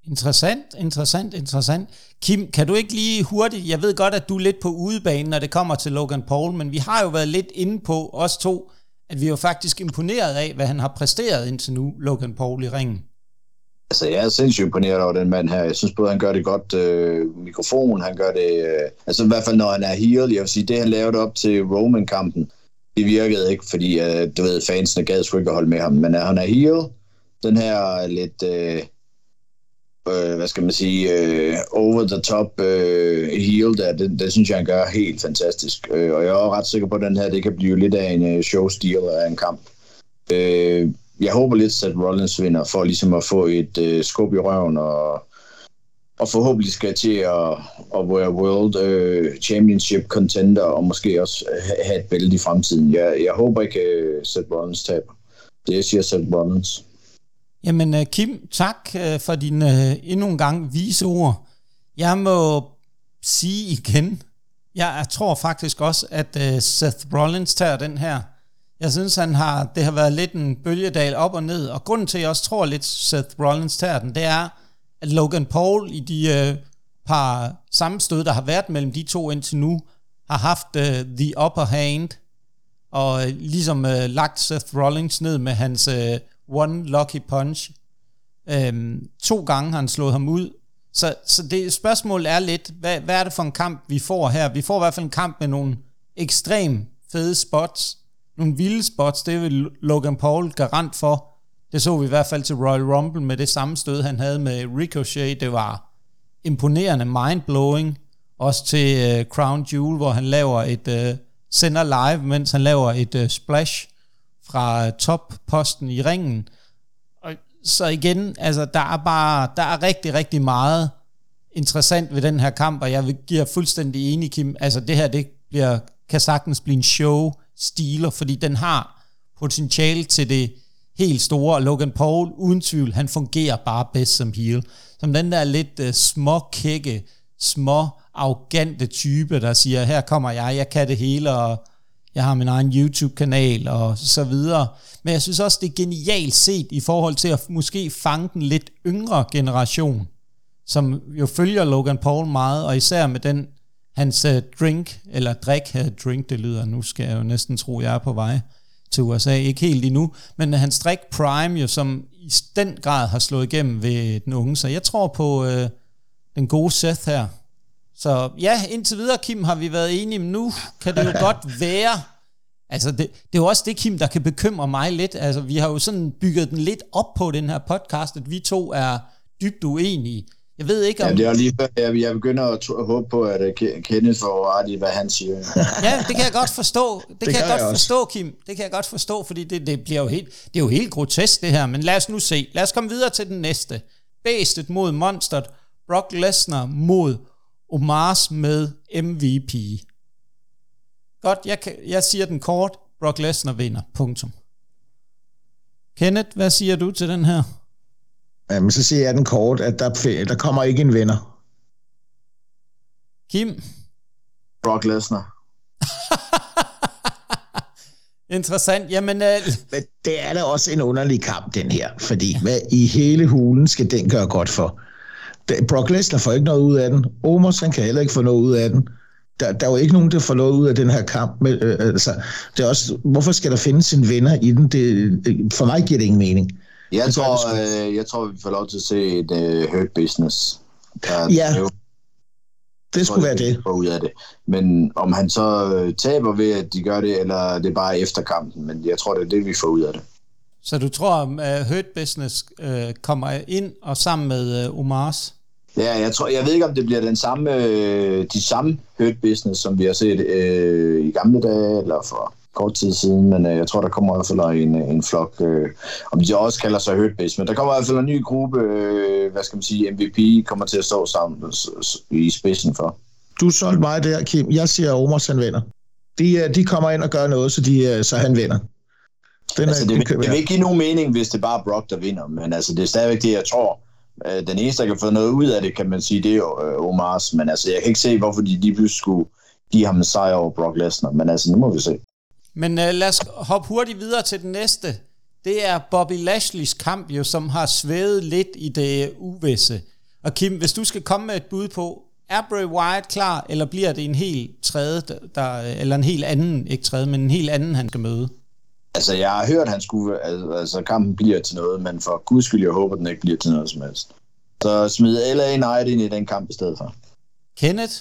Interessant, interessant, interessant. Kim, kan du ikke lige hurtigt, jeg ved godt, at du er lidt på udebanen, når det kommer til Logan Paul, men vi har jo været lidt inde på, os to, at vi er jo faktisk imponeret af, hvad han har præsteret indtil nu, Logan Paul i ringen. Altså, jeg er sindssygt imponeret over den mand her. Jeg synes både, han gør det godt øh, mikrofon, han gør det... Øh, altså, i hvert fald, når han er heel, jeg vil sige, det han lavede op til Roman-kampen, det virkede ikke, fordi øh, du ved, fansene gad sgu ikke at holde med ham. Men når han er heel, den her lidt, Øh, øh, hvad skal man sige, øh, over the top øh, heel der, det, det synes jeg, han gør helt fantastisk. Øh, og jeg er ret sikker på, at den her, det kan blive lidt af en øh, uh, showstil af en kamp. Øh, jeg håber lidt, at Rollins vinder, for ligesom at få et øh, skub i røven og og forhåbentlig skal til at, at være World øh, Championship contender, og måske også have et bælte i fremtiden. Jeg, jeg håber ikke, at Seth Rollins taber. Det siger Seth Rollins. Jamen øh, Kim, tak øh, for dine endnu en gang vise ord. Jeg må sige igen, jeg tror faktisk også, at Seth Rollins tager den her. Jeg synes, han har, det har været lidt en bølgedal op og ned, og grunden til, at jeg også tror lidt, Seth Rollins tager den, det er, at Logan Paul i de øh, par sammenstød, der har været mellem de to indtil nu, har haft øh, the upper hand, og øh, ligesom øh, lagt Seth Rollins ned med hans øh, one lucky punch. Øh, to gange har han slået ham ud. Så, så det spørgsmål er lidt, hvad, hvad er det for en kamp, vi får her? Vi får i hvert fald en kamp med nogle ekstrem fede spots, nogle vilde spots, det vil Logan Paul garant for. Det så vi i hvert fald til Royal Rumble med det samme stød, han havde med Ricochet. Det var imponerende, mindblowing. Også til uh, Crown Jewel, hvor han laver et uh, sender live, mens han laver et uh, splash fra topposten i ringen. Og så igen, altså der er bare, der er rigtig, rigtig meget interessant ved den her kamp, og jeg giver fuldstændig enig, Kim. Altså det her, det bliver, kan sagtens blive en show stiler, fordi den har potentiale til det helt store, og Logan Paul, uden tvivl, han fungerer bare bedst som heel. Som den der lidt uh, små kække, små arrogante type, der siger, her kommer jeg, jeg kan det hele, og jeg har min egen YouTube-kanal, og så videre. Men jeg synes også, det er genialt set i forhold til at måske fange den lidt yngre generation, som jo følger Logan Paul meget, og især med den, hans uh, drink, eller drik, uh, drink, det lyder, nu skal jeg jo næsten tro, jeg er på vej, til USA, ikke helt endnu, men han strik Prime jo, som i den grad har slået igennem ved den unge, så jeg tror på øh, den gode Seth her. Så ja, indtil videre, Kim, har vi været enige, men nu kan det jo godt være, altså det, det er jo også det, Kim, der kan bekymre mig lidt, altså vi har jo sådan bygget den lidt op på den her podcast, at vi to er dybt uenige, jeg ved ikke om... Ja, det er lige før, jeg, jeg begynder at, at håbe på, at uh, Kenneth får ret i, hvad han siger. ja, det kan jeg godt forstå. Det, det kan jeg godt jeg forstå, Kim. Det kan jeg godt forstå, fordi det, det, bliver jo helt, det er jo helt grotesk, det her. Men lad os nu se. Lad os komme videre til den næste. Bæstet mod Monsteret. Brock Lesnar mod Omars med MVP. Godt, jeg, kan, jeg siger den kort. Brock Lesnar vinder. Punktum. Kenneth, hvad siger du til den her? Jamen, så siger jeg den kort, at der, der kommer ikke en vinder. Kim? Brock Lesnar. Interessant. Jamen, uh... Men det er da også en underlig kamp, den her. Fordi hvad i hele hulen skal den gøre godt for? Brock Lesnar får ikke noget ud af den. Omos, han kan heller ikke få noget ud af den. Der, der er jo ikke nogen, der får noget ud af den her kamp. Med, øh, altså, det er også, hvorfor skal der findes en vinder i den? Det, for mig giver det ingen mening. Jeg tror, øh, jeg tror, vi får lov til at se et uh, hurt business. Der, ja, det skulle være det. Ud af det. Men om han så øh, taber ved, at de gør det, eller det er bare efter kampen. Men jeg tror, det er det, vi får ud af det. Så du tror, at uh, Hurt Business uh, kommer ind og sammen med uh, Omars? Ja, jeg tror, jeg ved ikke, om det bliver den samme, øh, de samme Hurt Business, som vi har set øh, i gamle dage, eller for kort tid siden, men øh, jeg tror, der kommer i hvert fald en, en flok, øh, om de også kalder sig Hurtbase, men der kommer i hvert fald en ny gruppe, øh, hvad skal man sige, MVP kommer til at stå sammen i spidsen for. Du solgte mig der, Kim. Jeg siger, at Omar han vinder. De, øh, de kommer ind og gør noget, så, de, øh, så han vinder. Den altså, er, det, det, det vil ikke give nogen mening, hvis det bare er Brock, der vinder, men altså, det er stadigvæk det, jeg tror. Øh, den eneste, der kan få noget ud af det, kan man sige, det er Omars, men altså, jeg kan ikke se, hvorfor de lige pludselig skulle give ham en sejr over Brock Lesnar, men altså, nu må vi se. Men uh, lad os hoppe hurtigt videre til den næste. Det er Bobby Lashley's kamp jo, som har svævet lidt i det uvisse. Og Kim, hvis du skal komme med et bud på, er Bray Wyatt klar, eller bliver det en helt tredje, der, eller en helt anden, ikke tredje, men en helt anden, han skal møde? Altså, jeg har hørt, at han skulle, altså, kampen bliver til noget, men for guds skyld, jeg håber, den ikke bliver til noget som helst. Så smid LA Knight ind i den kamp i stedet for. Kenneth?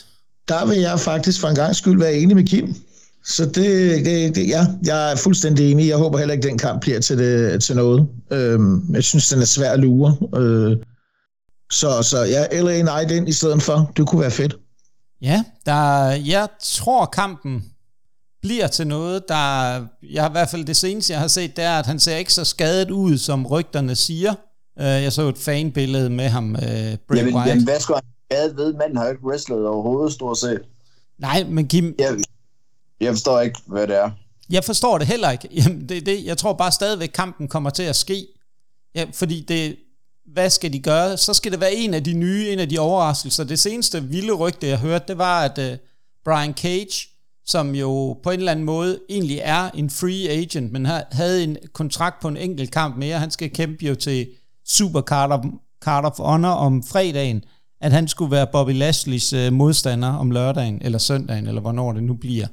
Der vil jeg faktisk for en gang skyld være enig med Kim. Så det, det, det, ja, jeg er fuldstændig enig. Jeg håber heller ikke, den kamp bliver til, det, til noget. Øhm, jeg synes, den er svær at lure. Øh, så, så ja, LA Knight ind i stedet for. Det kunne være fedt. Ja, der, jeg tror kampen bliver til noget, der, jeg har i hvert fald det seneste, jeg har set, det er, at han ser ikke så skadet ud, som rygterne siger. Uh, jeg så et fanbillede med ham, uh, Bray jamen, Wyatt. jamen, hvad skulle han skadet ved? Manden har jo ikke wrestlet overhovedet, stort set. Nej, men Kim... Jeg, jeg forstår ikke, hvad det er. Jeg forstår det heller ikke. Jamen, det, det, jeg tror bare stadigvæk, kampen kommer til at ske. Ja, fordi det, hvad skal de gøre? Så skal det være en af de nye, en af de overraskelser. Det seneste vilde rygte, jeg hørte, det var, at uh, Brian Cage, som jo på en eller anden måde egentlig er en free agent, men havde en kontrakt på en enkelt kamp mere. Han skal kæmpe jo til Super Card of, Card of Honor om fredagen, at han skulle være Bobby Lashley's uh, øh, modstander om lørdagen, eller søndagen, eller hvornår det nu bliver.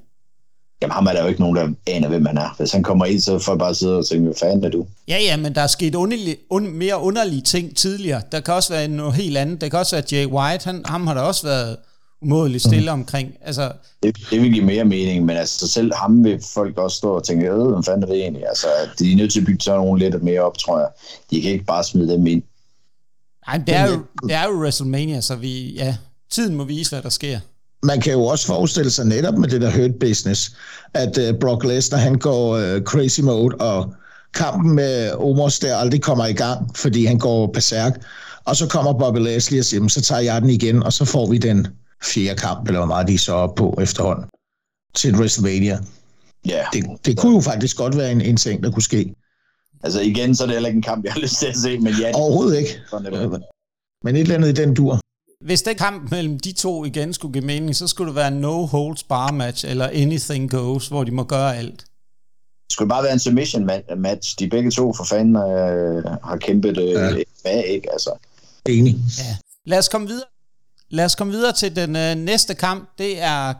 Jamen ham er der jo ikke nogen, der aner, hvem han er. Hvis han kommer ind, så får jeg bare sidde og tænke, hvad fanden er du? Ja, ja, men der er sket underlig, un, mere underlige ting tidligere. Der kan også være noget helt andet. Der kan også være Jay White. Han, ham har der også været umådeligt stille mm. omkring. Altså, det, det vil give mere mening, men altså selv ham vil folk også stå og tænke, øh, hvad fanden er det egentlig? Altså, de er nødt til at bygge sådan nogle lidt mere op, tror jeg. De kan ikke bare smide dem ind. Nej, det er, jo, det er jo WrestleMania, så vi, ja, tiden må vise, hvad der sker man kan jo også forestille sig netop med det der hurt business, at uh, Brock Lesnar han går uh, crazy mode, og kampen med Omos der aldrig kommer i gang, fordi han går berserk. Og så kommer Bobby Lashley og siger, så tager jeg den igen, og så får vi den fjerde kamp, eller hvor meget de så op på efterhånden, til WrestleMania. Ja. Det, det kunne jo faktisk godt være en, en ting, der kunne ske. Altså igen, så er det heller ikke en kamp, jeg har lyst til at se, men ja. Overhovedet ikke. Men et eller andet i den dur hvis den kamp mellem de to igen skulle give mening, så skulle det være no holds bar match, eller anything goes, hvor de må gøre alt. Det skulle bare være en submission match. De begge to for fanden øh, har kæmpet øh, ja. bag, ikke? Altså. Enig. Ja. Lad os komme videre. Lad os komme videre til den øh, næste kamp. Det er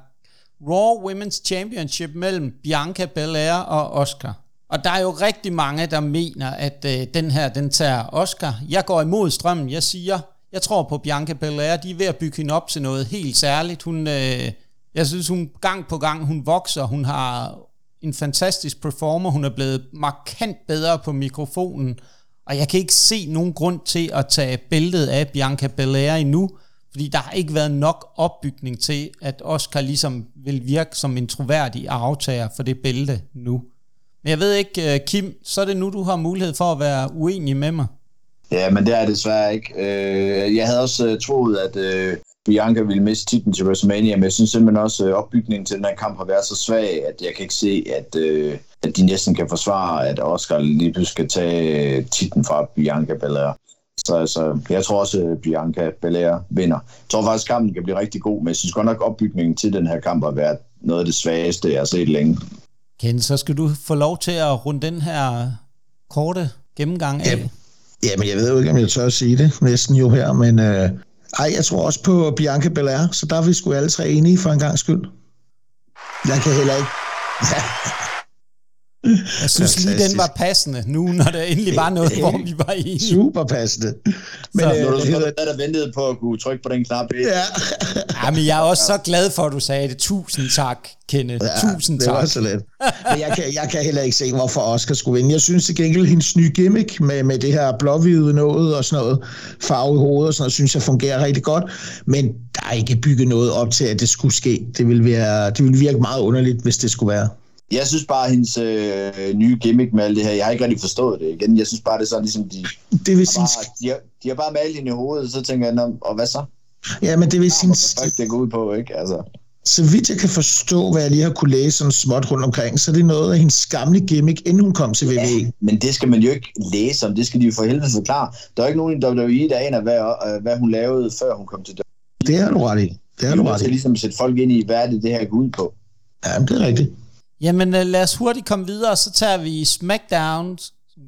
Raw Women's Championship mellem Bianca Belair og Oscar. Og der er jo rigtig mange, der mener, at øh, den her, den tager Oscar. Jeg går imod strømmen. Jeg siger, jeg tror på Bianca Belair. De er ved at bygge hende op til noget helt særligt. Hun, øh, jeg synes, hun gang på gang, hun vokser. Hun har en fantastisk performer. Hun er blevet markant bedre på mikrofonen. Og jeg kan ikke se nogen grund til at tage bæltet af Bianca Belair endnu, fordi der har ikke været nok opbygning til, at Oscar ligesom vil virke som en troværdig aftager for det bælte nu. Men jeg ved ikke, øh, Kim, så er det nu, du har mulighed for at være uenig med mig. Ja, men det er det desværre ikke. Øh, jeg havde også øh, troet, at øh, Bianca ville miste titlen til WrestleMania, men jeg synes simpelthen også, at opbygningen til den her kamp har været så svag, at jeg kan ikke se, at, at de næsten kan forsvare, at Oscar lige pludselig skal tage titlen fra Bianca Belair. Så altså, jeg tror også, at Bianca Belair vinder. Jeg tror faktisk, at kampen kan blive rigtig god, men jeg synes godt nok, at opbygningen til den her kamp har været noget af det svageste, jeg har set længe. Ken, så skal du få lov til at runde den her korte gennemgang af. Yep. Jamen, jeg ved jo ikke, om jeg tør at sige det næsten jo her, men øh, ej, jeg tror også på Bianca Belair, så der er vi sgu alle tre enige for en gang skyld. Jeg kan heller ikke... Ja. Jeg synes lige, den var passende nu, når der endelig var noget, hvor vi var enige. Super passende. Men, så, øh, du hedder... der ventede på at kunne trykke på den knap. Ja. ja, men jeg er også så glad for, at du sagde det. Tusind tak, Kenneth. Ja, Tusind det tak. Det var så let. Men jeg kan, jeg kan heller ikke se, hvorfor Oscar skulle vinde. Jeg synes til gengæld, hendes nye gimmick med, med det her blåhvide noget og sådan noget, farve i hovedet og sådan noget, synes jeg fungerer rigtig godt. Men der er ikke bygget noget op til, at det skulle ske. Det ville, være, det ville virke meget underligt, hvis det skulle være. Jeg synes bare, at hendes øh, nye gimmick med alt det her, jeg har ikke rigtig forstået det igen. Jeg synes bare, det er sådan ligesom, de, det vil sige... bare, de, har, de har bare malet hende i hovedet, så tænker jeg, og hvad så? Ja, men det vil sige... Hvad det går ud på, ikke? Altså. Så vidt jeg kan forstå, hvad jeg lige har kunne læse sådan småt rundt omkring, så er det noget af hendes gamle gimmick, inden hun kom til WWE. Ja, men det skal man jo ikke læse om, det skal de jo for helvede forklare. Der er ikke nogen i WWE, der aner, hvad, hvad hun lavede, før hun kom til WWE. Det har du ret i. Det har du ret i. Det ligesom sætte folk ind i, hvad er det, det her går ud på. Ja, det er rigtigt. Jamen øh, lad os hurtigt komme videre, så tager vi SmackDown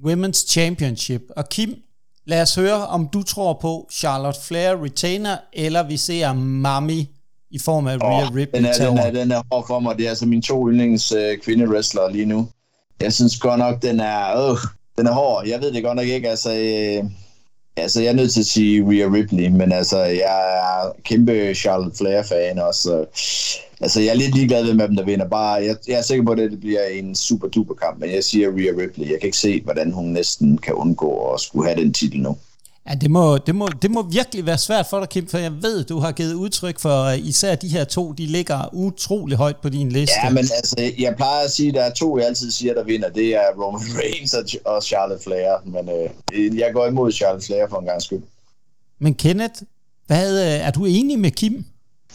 Women's Championship. Og Kim, lad os høre, om du tror på Charlotte Flair retainer, eller vi ser Mami i form af Rhea oh, Ripley den er, den, er, den er hård for mig. Det er altså mine to yndlings uh, kvindewrestlere lige nu. Jeg synes godt nok, den er, øh, den er hård. Jeg ved det godt nok ikke. Altså, øh, Altså, jeg er nødt til at sige Rhea Ripley, men altså, jeg er kæmpe Charlotte Flair-fan også. Altså, jeg er lidt ligeglad med, hvem der vinder. Bare, jeg, jeg er sikker på, at det bliver en super duper kamp, men jeg siger Rhea Ripley. Jeg kan ikke se, hvordan hun næsten kan undgå at skulle have den titel nu. Ja, det må, det, må, det må virkelig være svært for dig, Kim, for jeg ved, du har givet udtryk for, især de her to, de ligger utrolig højt på din liste. Ja, men altså, jeg plejer at sige, at der er to, jeg altid siger, der vinder. Det er Roman Reigns og Charlotte Flair, men øh, jeg går imod Charlotte Flair for en gang skyld. Men Kenneth, hvad, øh, er du enig med Kim?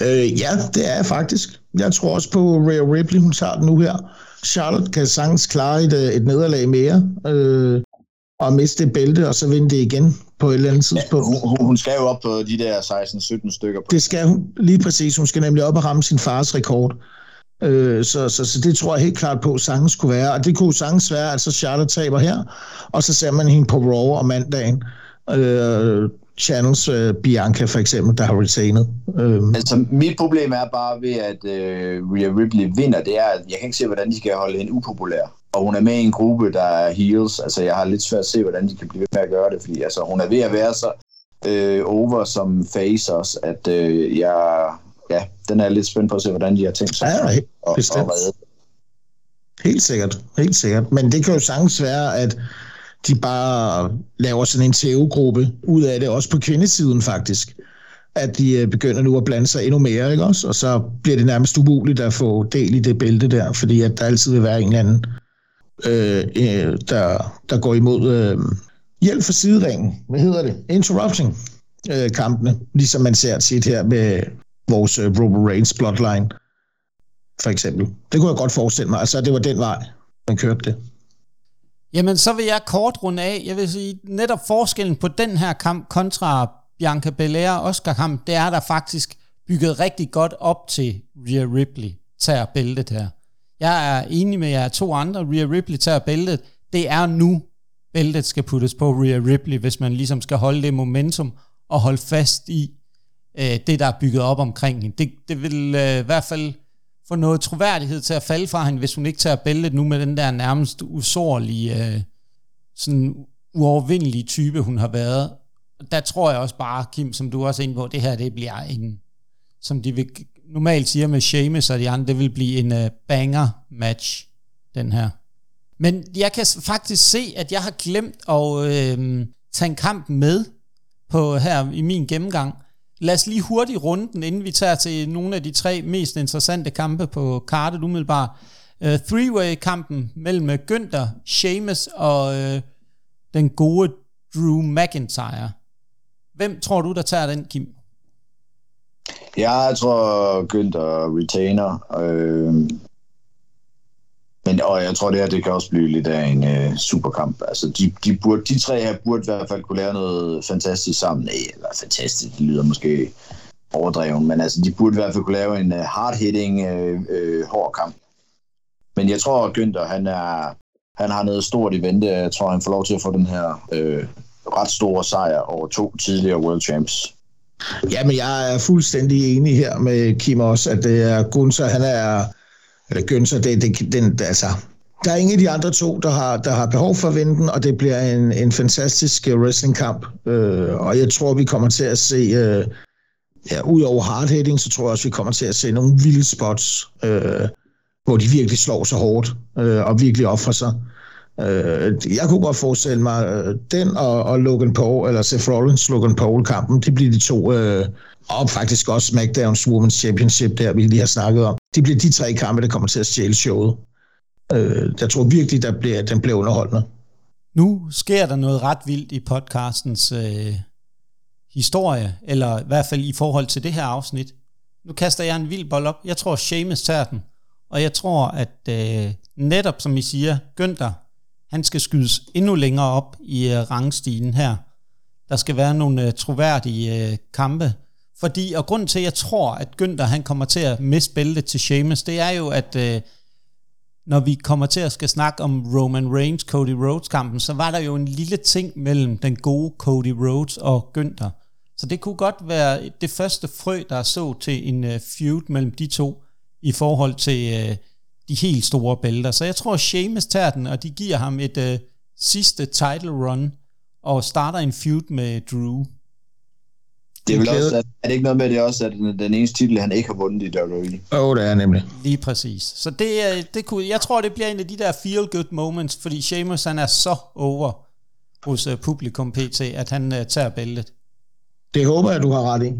Øh, ja, det er jeg faktisk. Jeg tror også på Rhea Ripley, hun tager den nu her. Charlotte kan sagtens klare et, øh, et nederlag mere. Øh, og miste det bælte, og så vinde det igen på et eller andet tidspunkt. Ja, hun, hun skal jo op på de der 16-17 stykker. Det skal hun, lige præcis. Hun skal nemlig op og ramme sin fars rekord. Øh, så, så, så det tror jeg helt klart på, at sagtens skulle være. Og det kunne sagtens være, at så Charlotte taber her, og så ser man hende på Raw om mandagen. Øh, Channels uh, Bianca for eksempel, der har retainet. Um. Altså, mit problem er bare ved, at uh, Rhea Ripley vinder, det er, at jeg kan ikke se, hvordan de skal holde hende upopulær. Og hun er med i en gruppe, der er heels. Altså, jeg har lidt svært at se, hvordan de kan blive ved med at gøre det, fordi altså, hun er ved at være så uh, over som face også, at uh, jeg, ja, den er lidt spændt på at se, hvordan de har tænkt sig ja, helt, at, at redde. Helt sikkert, helt sikkert. Men det kan jo sagtens være, at de bare laver sådan en TV-gruppe ud af det, også på kvindesiden faktisk. At de øh, begynder nu at blande sig endnu mere, ikke også? Og så bliver det nærmest umuligt at få del i det bælte der, fordi at der altid vil være en eller anden, øh, øh, der, der går imod øh, hjælp for sideringen. Hvad hedder det? Interrupting øh, kampene, ligesom man ser tit her med vores øh, Robo Reigns Bloodline, for eksempel. Det kunne jeg godt forestille mig. Altså, det var den vej, man kørte det. Jamen, så vil jeg kort runde af. Jeg vil sige, netop forskellen på den her kamp kontra Bianca Belair Oscar kamp, det er der faktisk bygget rigtig godt op til Rhea Ripley tager bæltet her. Jeg er enig med jer to andre. Rhea Ripley tager bæltet. Det er nu, bæltet skal puttes på Rhea Ripley, hvis man ligesom skal holde det momentum og holde fast i øh, det, der er bygget op omkring hende. Det, det vil øh, i hvert fald få noget troværdighed til at falde fra hende, hvis hun ikke tager bæltet nu med den der nærmest usårlige, øh, sådan uovervindelige type, hun har været. Der tror jeg også bare, Kim, som du også er inde på, det her det bliver en, som de vil, normalt siger med Sheamus og de andre, det vil blive en øh, uh, banger-match, den her. Men jeg kan faktisk se, at jeg har glemt at øh, tage en kamp med på her i min gennemgang. Lad os lige hurtigt runde den, inden vi tager til nogle af de tre mest interessante kampe på kartet umiddelbart. Uh, three-way-kampen mellem øh, Günther, Sheamus og uh, den gode Drew McIntyre. Hvem tror du, der tager den, Kim? Ja, Jeg tror Günther retainer. Øh, men og jeg tror, det her det kan også blive lidt af en øh, superkamp. Altså, de, de, burde, de tre her burde i hvert fald kunne lære noget fantastisk sammen. Nej, eller fantastisk, det lyder måske overdreven, men altså, de burde i hvert fald kunne lave en øh, uh, hard-hitting, øh, øh, hård kamp. Men jeg tror, at Günther, han, er, han har noget stort i vente. Jeg tror, han får lov til at få den her øh, ret store sejr over to tidligere World Champs. Ja, men jeg er fuldstændig enig her med Kim også, at det er Gunther, han er eller Gønser, det, det, den, altså, der er ingen af de andre to, der har, der har behov for at vinde den, og det bliver en, en fantastisk øh, wrestlingkamp. Øh, og jeg tror, vi kommer til at se, øh, ja, ud over hardhitting, så tror jeg også, vi kommer til at se nogle vilde spots, øh, hvor de virkelig slår så hårdt, øh, og virkelig offrer sig. Øh, jeg kunne godt forestille mig, øh, den og, og Logan Paul, eller Seth Rollins Logan Paul-kampen, det bliver de to, øh, og faktisk også SmackDowns Women's Championship, der vi lige har snakket om. Det bliver de tre kampe, der kommer til at stjæle showet. Øh, jeg tror virkelig, der bliver, den bliver underholdende. Nu sker der noget ret vildt i podcastens øh, historie, eller i hvert fald i forhold til det her afsnit. Nu kaster jeg en vild bold op. Jeg tror, Seamus tager den. Og jeg tror, at øh, netop som I siger, Günther, han skal skydes endnu længere op i øh, rangstigen her. Der skal være nogle øh, troværdige øh, kampe. Fordi, og grund til, at jeg tror, at Günther han kommer til at miste bæltet til Sheamus, det er jo, at øh, når vi kommer til at skal snakke om Roman Reigns, Cody Rhodes kampen, så var der jo en lille ting mellem den gode Cody Rhodes og Günther. Så det kunne godt være det første frø, der så til en øh, feud mellem de to i forhold til øh, de helt store bælter. Så jeg tror, Sheamus tager den, og de giver ham et uh, sidste title run. og starter en feud med Drew. Det er, vel også, at, er det ikke noget med, at det også at den, den eneste titel, han ikke har vundet i WWE? Åh, oh, det er nemlig. Lige præcis. Så det, er- det kunne, jeg tror, det bliver en af de der feel-good moments, fordi Sheamus han er så over hos uh, publikum PT, at han uh, tager bæltet. Det håber jeg, du har ret i.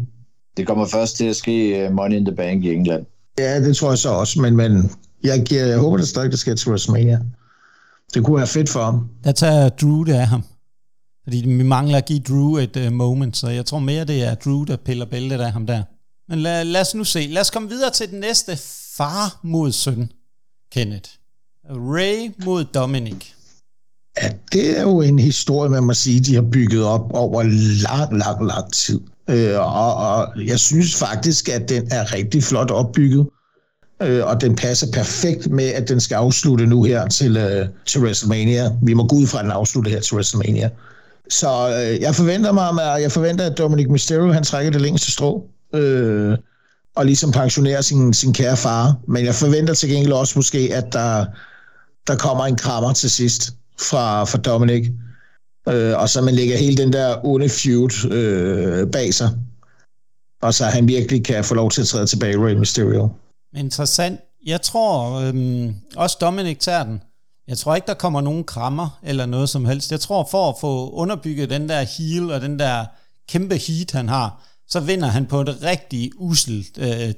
Det kommer først til at ske uh, Money in the Bank i England. Ja, det tror jeg så også, men, men jeg, giver, jeg håber det stadig, det skal til WrestleMania. Det kunne være fedt for ham. Der tager Drew det af ham. Fordi vi mangler at give Drew et uh, moment, så jeg tror mere, det er Drew, der piller bæltet af ham der. Men lad, lad os nu se. Lad os komme videre til den næste far mod søn, Kenneth. Ray mod Dominic. Ja, det er jo en historie, man må sige, de har bygget op over lang, lang, lang tid. Øh, og, og jeg synes faktisk, at den er rigtig flot opbygget. Øh, og den passer perfekt med, at den skal afslutte nu her til, øh, til WrestleMania. Vi må gå ud fra, at den afslutter her til WrestleMania. Så øh, jeg forventer mig, at jeg forventer, at Dominic Mysterio han trækker det længste strå. Øh, og ligesom pensionerer sin, sin kære far. Men jeg forventer til gengæld også måske, at der, der kommer en krammer til sidst fra, fra Dominic. Øh, og så man lægger hele den der onde feud øh, bag sig. Og så han virkelig kan få lov til at træde tilbage, Rey Mysterio. Interessant. Jeg tror øhm, også Dominik tager den. Jeg tror ikke, der kommer nogen krammer eller noget som helst. Jeg tror, for at få underbygget den der heel og den der kæmpe heat, han har, så vinder han på et rigtig uselt øh,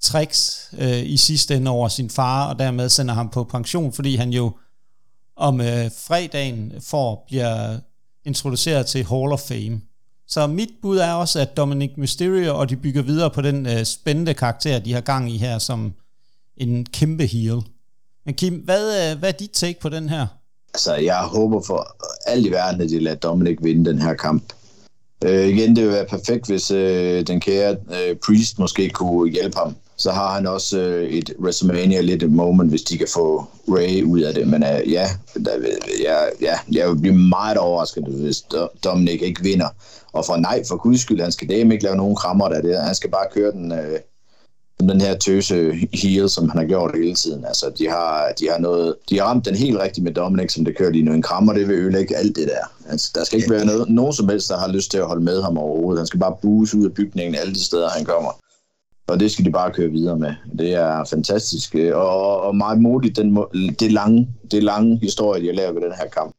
tricks øh, i sidste ende over sin far, og dermed sender ham på pension, fordi han jo om øh, fredagen får bliver introduceret til Hall of Fame. Så mit bud er også, at Dominic Mysterio, og de bygger videre på den øh, spændende karakter, de har gang i her, som en kæmpe heel. Men Kim, hvad, øh, hvad er dit take på den her? Altså, jeg håber for alt i verden, at de lader Dominic vinde den her kamp. Øh, igen, det vil være perfekt, hvis øh, den kære øh, Priest måske kunne hjælpe ham. Så har han også øh, et WrestleMania lidt et moment, hvis de kan få Ray ud af det. Men øh, ja, der, ja, ja, jeg vil blive meget overrasket, hvis Dominic ikke vinder. Og for nej, for guds skyld, han skal dem ikke lave nogen krammer der. Det. Han skal bare køre den, øh, den her tøse heel, som han har gjort hele tiden. Altså, de har, de har, noget, de har ramt den helt rigtigt med Dominic, som det kører lige nu. En krammer, det vil ødelægge alt det der. Altså, der skal ikke være noget, nogen som helst, der har lyst til at holde med ham overhovedet. Han skal bare buse ud af bygningen alle de steder, han kommer. Og det skal de bare køre videre med. Det er fantastisk. Øh, og, og meget modigt, den, må- det, lange, det lange historie, de har lavet ved den her kamp.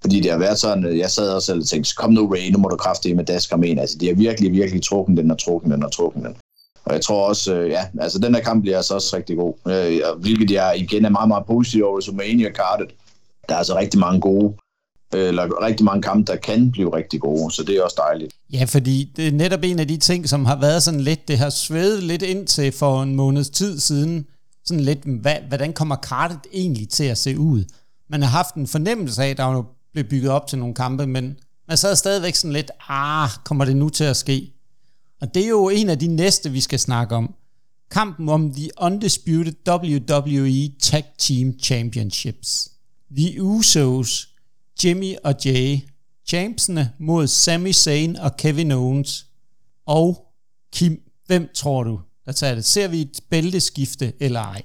Fordi det har været sådan, øh, jeg sad også selv og tænkte, kom nu Ray, nu må du kræfte med dask ham ind. Altså, de har virkelig, virkelig trukken den og trukken den og trukken den. Og jeg tror også, øh, ja, altså den her kamp bliver altså også rigtig god. Øh, og hvilket jeg igen er meget, meget positiv over WrestleMania kartet. Der er altså rigtig mange gode, eller rigtig mange kampe, der kan blive rigtig gode, så det er også dejligt. Ja, fordi det er netop en af de ting, som har været sådan lidt, det har svedet lidt ind til for en måneds tid siden, sådan lidt, hvad, hvordan kommer kartet egentlig til at se ud? Man har haft en fornemmelse af, at der blev bygget op til nogle kampe, men man sad stadigvæk sådan lidt, ah, kommer det nu til at ske? Og det er jo en af de næste, vi skal snakke om. Kampen om The Undisputed WWE Tag Team Championships. The Usos, Jimmy og Jay, champsene mod Sami Zayn og Kevin Owens. Og Kim, hvem tror du, der tager det? Ser vi et bælteskifte eller ej?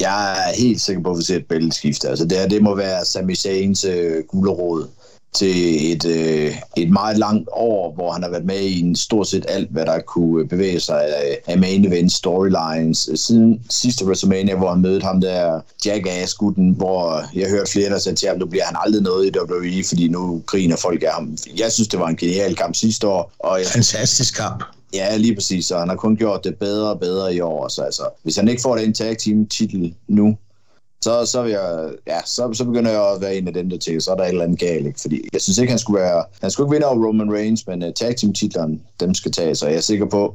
Jeg er helt sikker på, at vi ser et bælteskifte. Altså det her, det må være Sami Zayns øh, gulerod til et, øh, et meget langt år, hvor han har været med i en stort set alt, hvad der kunne bevæge sig af, af main event storylines. Siden sidste WrestleMania, hvor han mødte ham der Jackass-gutten, hvor jeg hørte flere, der sagde til ham, nu bliver han aldrig noget i WWE, fordi nu griner folk af ham. Jeg synes, det var en genial kamp sidste år, og jeg Fantastisk kamp. Ja, lige præcis, og han har kun gjort det bedre og bedre i år. Så altså, hvis han ikke får den tag team titel nu, så, så, vil jeg, ja, så, så begynder jeg at være en af dem, der tænker, så er der et eller andet galt. Ikke? Fordi jeg synes ikke, han skulle være... Han skulle ikke vinde over Roman Reigns, men uh, tag team titlerne, dem skal tage. Så jeg er sikker på,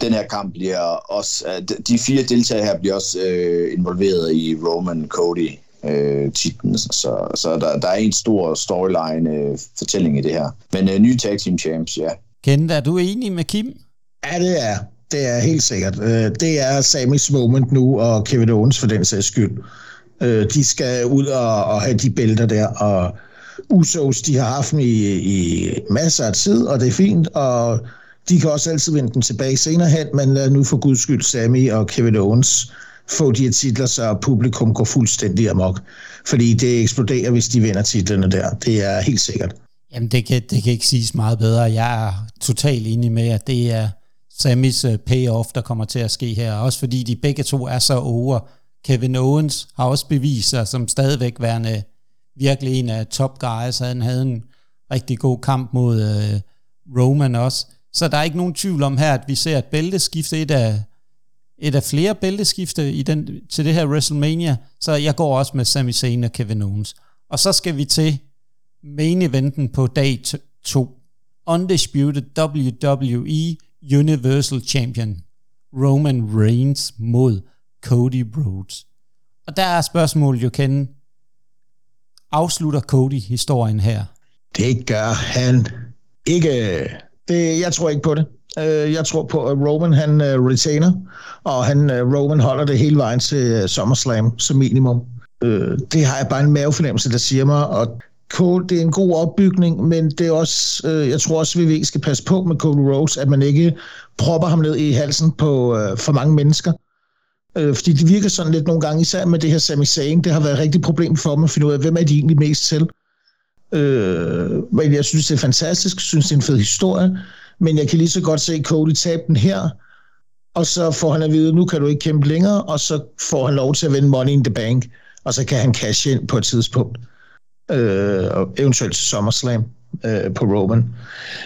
den her kamp bliver også... Uh, de- fire deltagere her bliver også uh, involveret i Roman Cody titlen, så, så der, der er en stor storyline øh, fortælling i det her. Men øh, nye tag team champs, ja. Kent, er du enig med Kim? Ja, det er. Det er helt sikkert. Øh, det er Samis moment nu, og Kevin Owens for den sags skyld. Øh, de skal ud og, og have de bælter der, og Usos, de har haft dem i, i masser af tid, og det er fint, og de kan også altid vende dem tilbage senere hen, men lad nu for guds skyld Sami og Kevin Owens få de her titler, så publikum går fuldstændig amok. Fordi det eksploderer, hvis de vinder titlerne der. Det er helt sikkert. Jamen, det kan, det kan ikke siges meget bedre. Jeg er totalt enig med, at det er Sammys øh, payoff, der kommer til at ske her. Også fordi de begge to er så over. Kevin Owens har også bevist sig som stadigvæk værende virkelig en af top guys. Han havde en rigtig god kamp mod øh, Roman også. Så der er ikke nogen tvivl om her, at vi ser et bælteskifte, et af, et af flere bælteskifte i den, til det her WrestleMania. Så jeg går også med Sami Zayn og Kevin Owens. Og så skal vi til main eventen på dag 2. Undisputed WWE Universal Champion Roman Reigns mod Cody Rhodes. Og der er spørgsmålet jo, kende, afslutter Cody historien her? Det gør han ikke. Det, jeg tror ikke på det. Øh, jeg tror på, at Roman han øh, retainer, og han øh, Roman holder det hele vejen til SummerSlam som minimum. Det har jeg bare en mavefornemmelse, der siger mig, og Cole, det er en god opbygning, men det er også, øh, jeg tror også, at vi skal passe på med Cole Rose, at man ikke propper ham ned i halsen på øh, for mange mennesker. Øh, fordi det virker sådan lidt nogle gange, især med det her Sami Zayn, det har været et rigtigt problem for mig at finde ud af, hvem er de egentlig mest til. Øh, men jeg synes, det er fantastisk, jeg synes, det er en fed historie, men jeg kan lige så godt se Cody tabe den her, og så får han at vide, nu kan du ikke kæmpe længere, og så får han lov til at vinde Money in the Bank, og så kan han cash ind på et tidspunkt. øh, Øh, og eventuelt til SummerSlam øh, på Roman.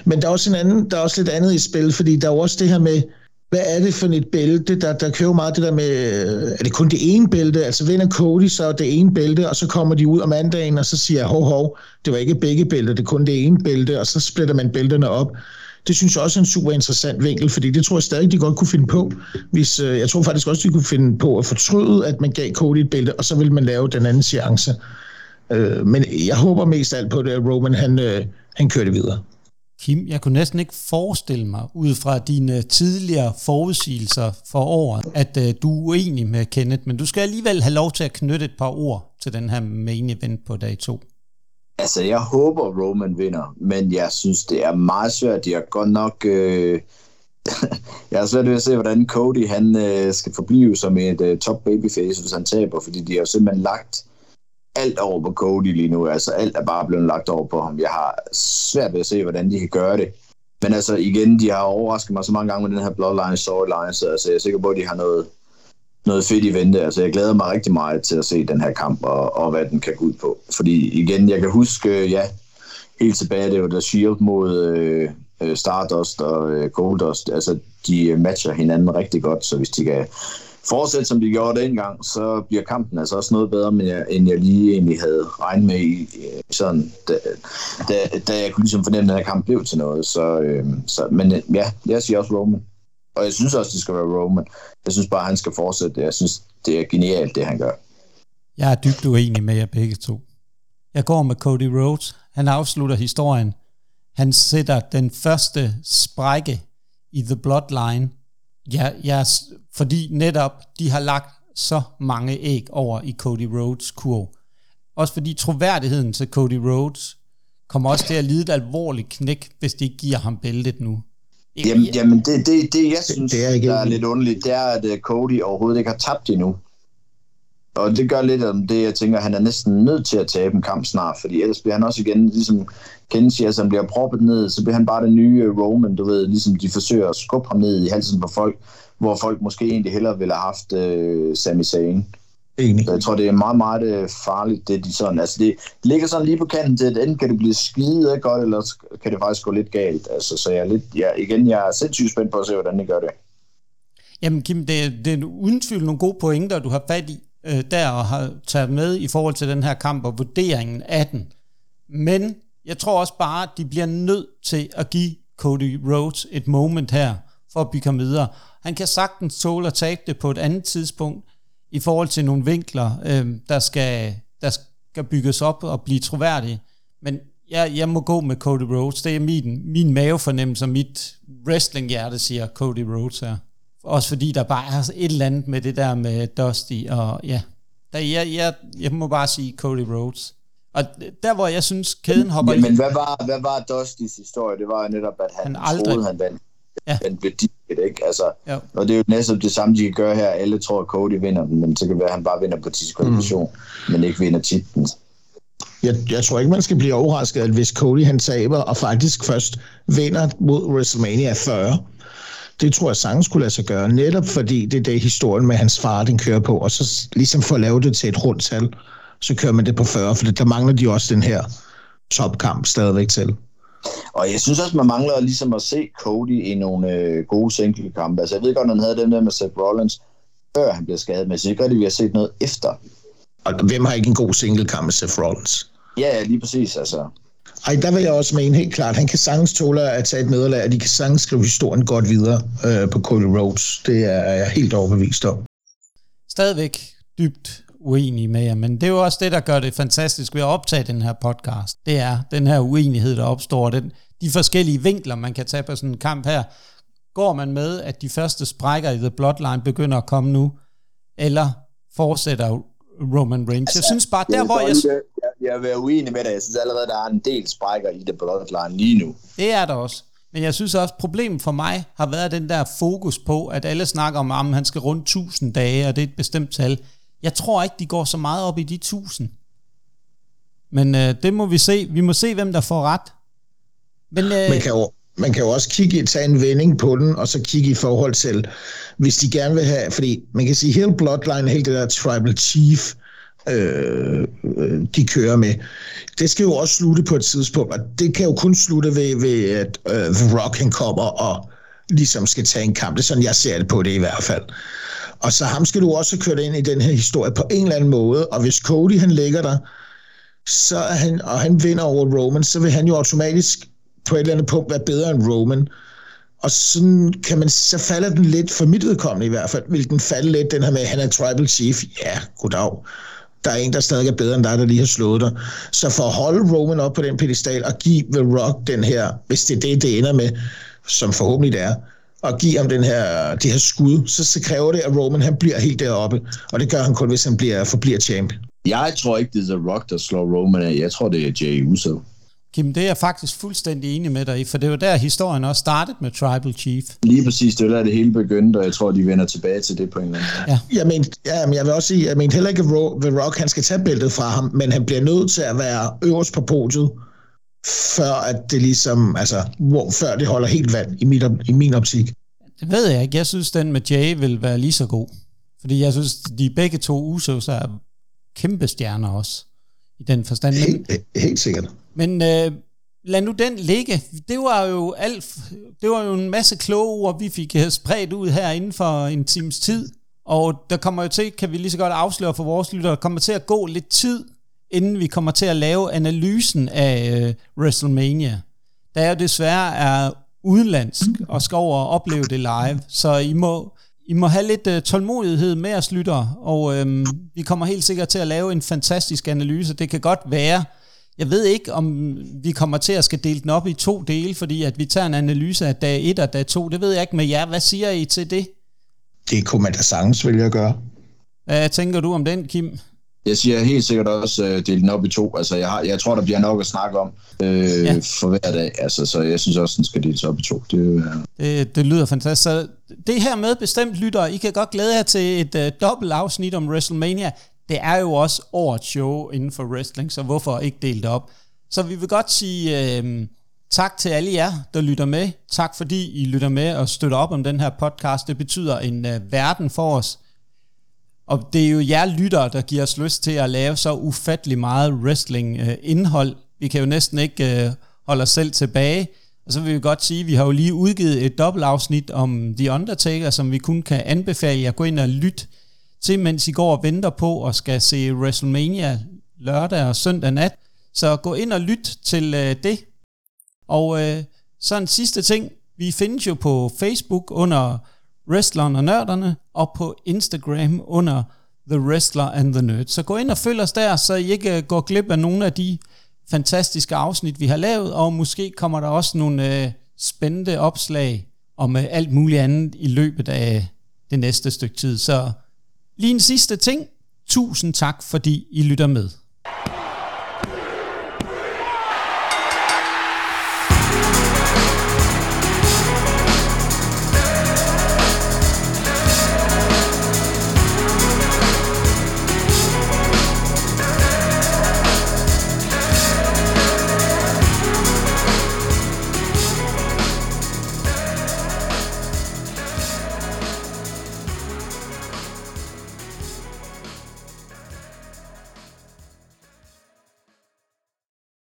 Men der er også en anden, der er også lidt andet i spil, fordi der er også det her med, hvad er det for et bælte? Der, der kører meget det der med, øh, er det kun det ene bælte? Altså vinder Cody så det ene bælte, og så kommer de ud om mandagen, og så siger jeg, hov, hov, det var ikke begge bælte, det er kun det ene bælte, og så splitter man bælterne op. Det synes jeg også er en super interessant vinkel, fordi det tror jeg stadig, de godt kunne finde på. Hvis, øh, jeg tror faktisk også, de kunne finde på at fortryde, at man gav Cody et bælte, og så ville man lave den anden seance. Øh, men jeg håber mest alt på det, at Roman han, øh, han kører det videre. Kim, jeg kunne næsten ikke forestille mig, ud fra dine tidligere forudsigelser for året, at øh, du er uenig med Kenneth, men du skal alligevel have lov til at knytte et par ord til den her main event på dag 2. Altså, jeg håber, Roman vinder, men jeg synes, det er meget svært. Jeg er godt nok... Øh, jeg har svært ved at se, hvordan Cody han, øh, skal forblive som et øh, top babyface, hvis han taber, fordi de har simpelthen lagt alt over på Cody lige nu. Altså alt er bare blevet lagt over på ham. Jeg har svært ved at se, hvordan de kan gøre det. Men altså igen, de har overrasket mig så mange gange med den her Bloodline storyline, så altså, jeg er sikker på, at de har noget, noget fedt i vente. Altså jeg glæder mig rigtig meget til at se den her kamp og, og hvad den kan gå ud på. Fordi igen, jeg kan huske, øh, ja, helt tilbage, det var der Shield mod øh, øh, Stardust og øh, Goldust. Altså de øh, matcher hinanden rigtig godt, så hvis de kan fortsætte, som de gjorde dengang, så bliver kampen altså også noget bedre, end jeg, end jeg lige egentlig havde regnet med i, øh, sådan, da, da, da jeg kunne ligesom fornemme, at den her kamp blev til noget. Så, øh, så, men øh, ja, jeg siger også Roman. Og jeg synes også, det skal være Roman. Jeg synes bare, han skal fortsætte. Jeg synes, det er genialt, det han gør. Jeg er dybt uenig med jer begge to. Jeg går med Cody Rhodes. Han afslutter historien. Han sætter den første sprække i The Bloodline Ja, ja, fordi netop de har lagt så mange æg over i Cody Rhodes kurv. Også fordi troværdigheden til Cody Rhodes kommer også til at lide et alvorligt knæk, hvis de ikke giver ham bæltet nu. Jamen, jamen det, det, det, jeg synes, det er, ikke der er lidt underligt, det er, at øh, Cody overhovedet ikke har tabt endnu. Og det gør lidt om det, jeg tænker, han er næsten nødt til at tabe en kamp snart, fordi ellers bliver han også igen, ligesom Ken siger, han bliver proppet ned, så bliver han bare den nye øh, Roman, du ved, ligesom de forsøger at skubbe ham ned i halsen på folk, hvor folk måske egentlig hellere ville have haft uh, Sami Zayn. Enig. Så jeg tror, det er meget, meget øh, farligt, det de sådan, altså det ligger sådan lige på kanten til, at enten kan det blive skide godt, eller kan det faktisk gå lidt galt. Altså, så jeg er lidt, ja, igen, jeg er sindssygt spændt på at se, hvordan det gør det. Jamen Kim, det, det er uden tvivl nogle gode pointer, du har fat i øh, der og har taget med i forhold til den her kamp og vurderingen af den. Men jeg tror også bare, at de bliver nødt til at give Cody Rhodes et moment her, for at bygge ham videre. Han kan sagtens tåle at tabe det på et andet tidspunkt, i forhold til nogle vinkler, øh, der, skal, der skal bygges op og blive troværdige. Men jeg, jeg må gå med Cody Rhodes. Det er min, min mavefornemmelse og mit wrestlinghjerte, siger Cody Rhodes her. Også fordi der bare er et eller andet med det der med Dusty, og ja, der, jeg, jeg, jeg må bare sige Cody Rhodes. Og der, hvor jeg synes, kæden hopper ja, Men hvad var, hvad var Dustys historie? Det var netop, at han, han aldrig... troede, han vandt. Ja. Han blev ikke? Altså, ja. Og det er jo næsten det samme, de kan gøre her. Alle tror, at Cody vinder den, men så kan det være, at han bare vinder på diskvalifikation, mm. men ikke vinder titlen. Jeg, jeg tror ikke, man skal blive overrasket, at hvis Cody han taber, og faktisk først vinder mod WrestleMania 40, det tror jeg sagtens skulle lade sig gøre, netop fordi det er det historien med hans far, den kører på, og så ligesom få lavet det til et rundt tal, så kører man det på 40, for der mangler de også den her topkamp stadigvæk til. Og jeg synes også, man mangler ligesom at se Cody i nogle øh, gode single-kampe. Altså, jeg ved godt, at han havde den der med Seth Rollins, før han blev skadet, men jeg synes ikke rigtig, vi har set noget efter. Og hvem har ikke en god single-kamp med Seth Rollins? Ja, lige præcis, altså. Ej, der vil jeg også mene helt klart, han kan sagtens tåle at tage et nederlag, og de kan sagtens skrive historien godt videre øh, på Cody Rhodes. Det er jeg helt overbevist om. Stadigvæk dybt uenig med jer, men det er jo også det, der gør det fantastisk ved at optage den her podcast. Det er den her uenighed, der opstår, den, de forskellige vinkler, man kan tage på sådan en kamp her. Går man med, at de første sprækker i The Bloodline begynder at komme nu, eller fortsætter Roman Reigns? Altså, jeg synes bare, der hvor jeg... Jeg, jeg vil være uenig med dig. Jeg synes allerede, der er en del sprækker i The Bloodline lige nu. Det er der også. Men jeg synes også, problemet for mig har været den der fokus på, at alle snakker om, at han skal rundt 1000 dage, og det er et bestemt tal. Jeg tror ikke, de går så meget op i de 1000. Men øh, det må vi se. Vi må se, hvem der får ret. Men, øh, man, kan man kan jo også kigge, tage en vending på den, og så kigge i forhold til, hvis de gerne vil have, fordi man kan sige, hele Bloodline, hele det der Tribal Chief, øh, øh, de kører med, det skal jo også slutte på et tidspunkt, og det kan jo kun slutte ved, ved at øh, The Rock han kommer og ligesom skal tage en kamp. Det er sådan, jeg ser det på det i hvert fald. Og så ham skal du også køre ind i den her historie på en eller anden måde, og hvis Cody han ligger der, så er han, og han vinder over Roman, så vil han jo automatisk på et eller andet punkt være bedre end Roman. Og sådan kan man, så falder den lidt, for mit vedkommende i hvert fald, vil den falde lidt, den her med, at han er tribal chief. Ja, goddag. Der er en, der stadig er bedre end dig, der lige har slået dig. Så for at holde Roman op på den pedestal og give The Rock den her, hvis det er det, det ender med, som forhåbentlig det er, og give ham den her, det her skud, så, så kræver det, at Roman han bliver helt deroppe. Og det gør han kun, hvis han bliver, forbliver champ. Jeg tror ikke, det er The Rock, der slår Roman af. Jeg tror, det er Jay Uso. Kim, det er jeg faktisk fuldstændig enig med dig i, for det var der historien også startede med Tribal Chief. Lige præcis, det var der det hele begyndte, og jeg tror, de vender tilbage til det på en eller anden måde. Ja. Jeg, men, ja, men jeg vil også sige, jeg mener heller ikke, at The Rock han skal tage bæltet fra ham, men han bliver nødt til at være øverst på podiet, før at det ligesom, altså, hvor, før det holder helt vand i, mit, i min optik. Det ved jeg ikke. Jeg synes, den med Jay vil være lige så god. Fordi jeg synes, de begge to Usos er kæmpe stjerner også. I den forstand. Helt, helt sikkert. Men øh, lad nu den ligge. Det var jo alt, det var jo en masse kloge ord, vi fik øh, spredt ud her inden for en times tid. Og der kommer jo til, kan vi lige så godt afsløre for vores lyttere, der kommer til at gå lidt tid, inden vi kommer til at lave analysen af øh, WrestleMania. Der er jo desværre er udenlandsk og skal over og opleve det live, så I må, I må have lidt øh, tålmodighed med os lyttere, og øhm, vi kommer helt sikkert til at lave en fantastisk analyse. Det kan godt være, jeg ved ikke, om vi kommer til at skal dele den op i to dele, fordi at vi tager en analyse af dag 1 og dag 2. Det ved jeg ikke med jer. Hvad siger I til det? Det kunne man da sagtens vælge at gøre. Hvad tænker du om den, Kim? Jeg siger helt sikkert også uh, dele den op i to. Altså, jeg, har, jeg tror, der bliver nok at snakke om uh, ja. for hver dag. Altså, så jeg synes også, den skal deles op i to. Det, uh... det, det lyder fantastisk. Så det her med bestemt lytter, I kan godt glæde jer til et uh, dobbelt afsnit om WrestleMania det er jo også årets show inden for wrestling, så hvorfor ikke dele det op? Så vi vil godt sige øh, tak til alle jer, der lytter med. Tak fordi I lytter med og støtter op om den her podcast. Det betyder en øh, verden for os. Og det er jo jer lyttere, der giver os lyst til at lave så ufattelig meget wrestling-indhold. Øh, vi kan jo næsten ikke øh, holde os selv tilbage. Og så vil vi godt sige, at vi har jo lige udgivet et dobbeltafsnit om The Undertaker, som vi kun kan anbefale jer at gå ind og lytte til, mens I går og venter på og skal se WrestleMania lørdag og søndag nat. Så gå ind og lyt til øh, det. Og øh, så en sidste ting. Vi findes jo på Facebook under Wrestleren og Nørderne, og på Instagram under The Wrestler and the Nerd. Så gå ind og følg os der, så I ikke øh, går glip af nogle af de fantastiske afsnit, vi har lavet, og måske kommer der også nogle øh, spændende opslag om øh, alt muligt andet i løbet af det næste stykke tid. Så Lige en sidste ting. Tusind tak, fordi I lytter med.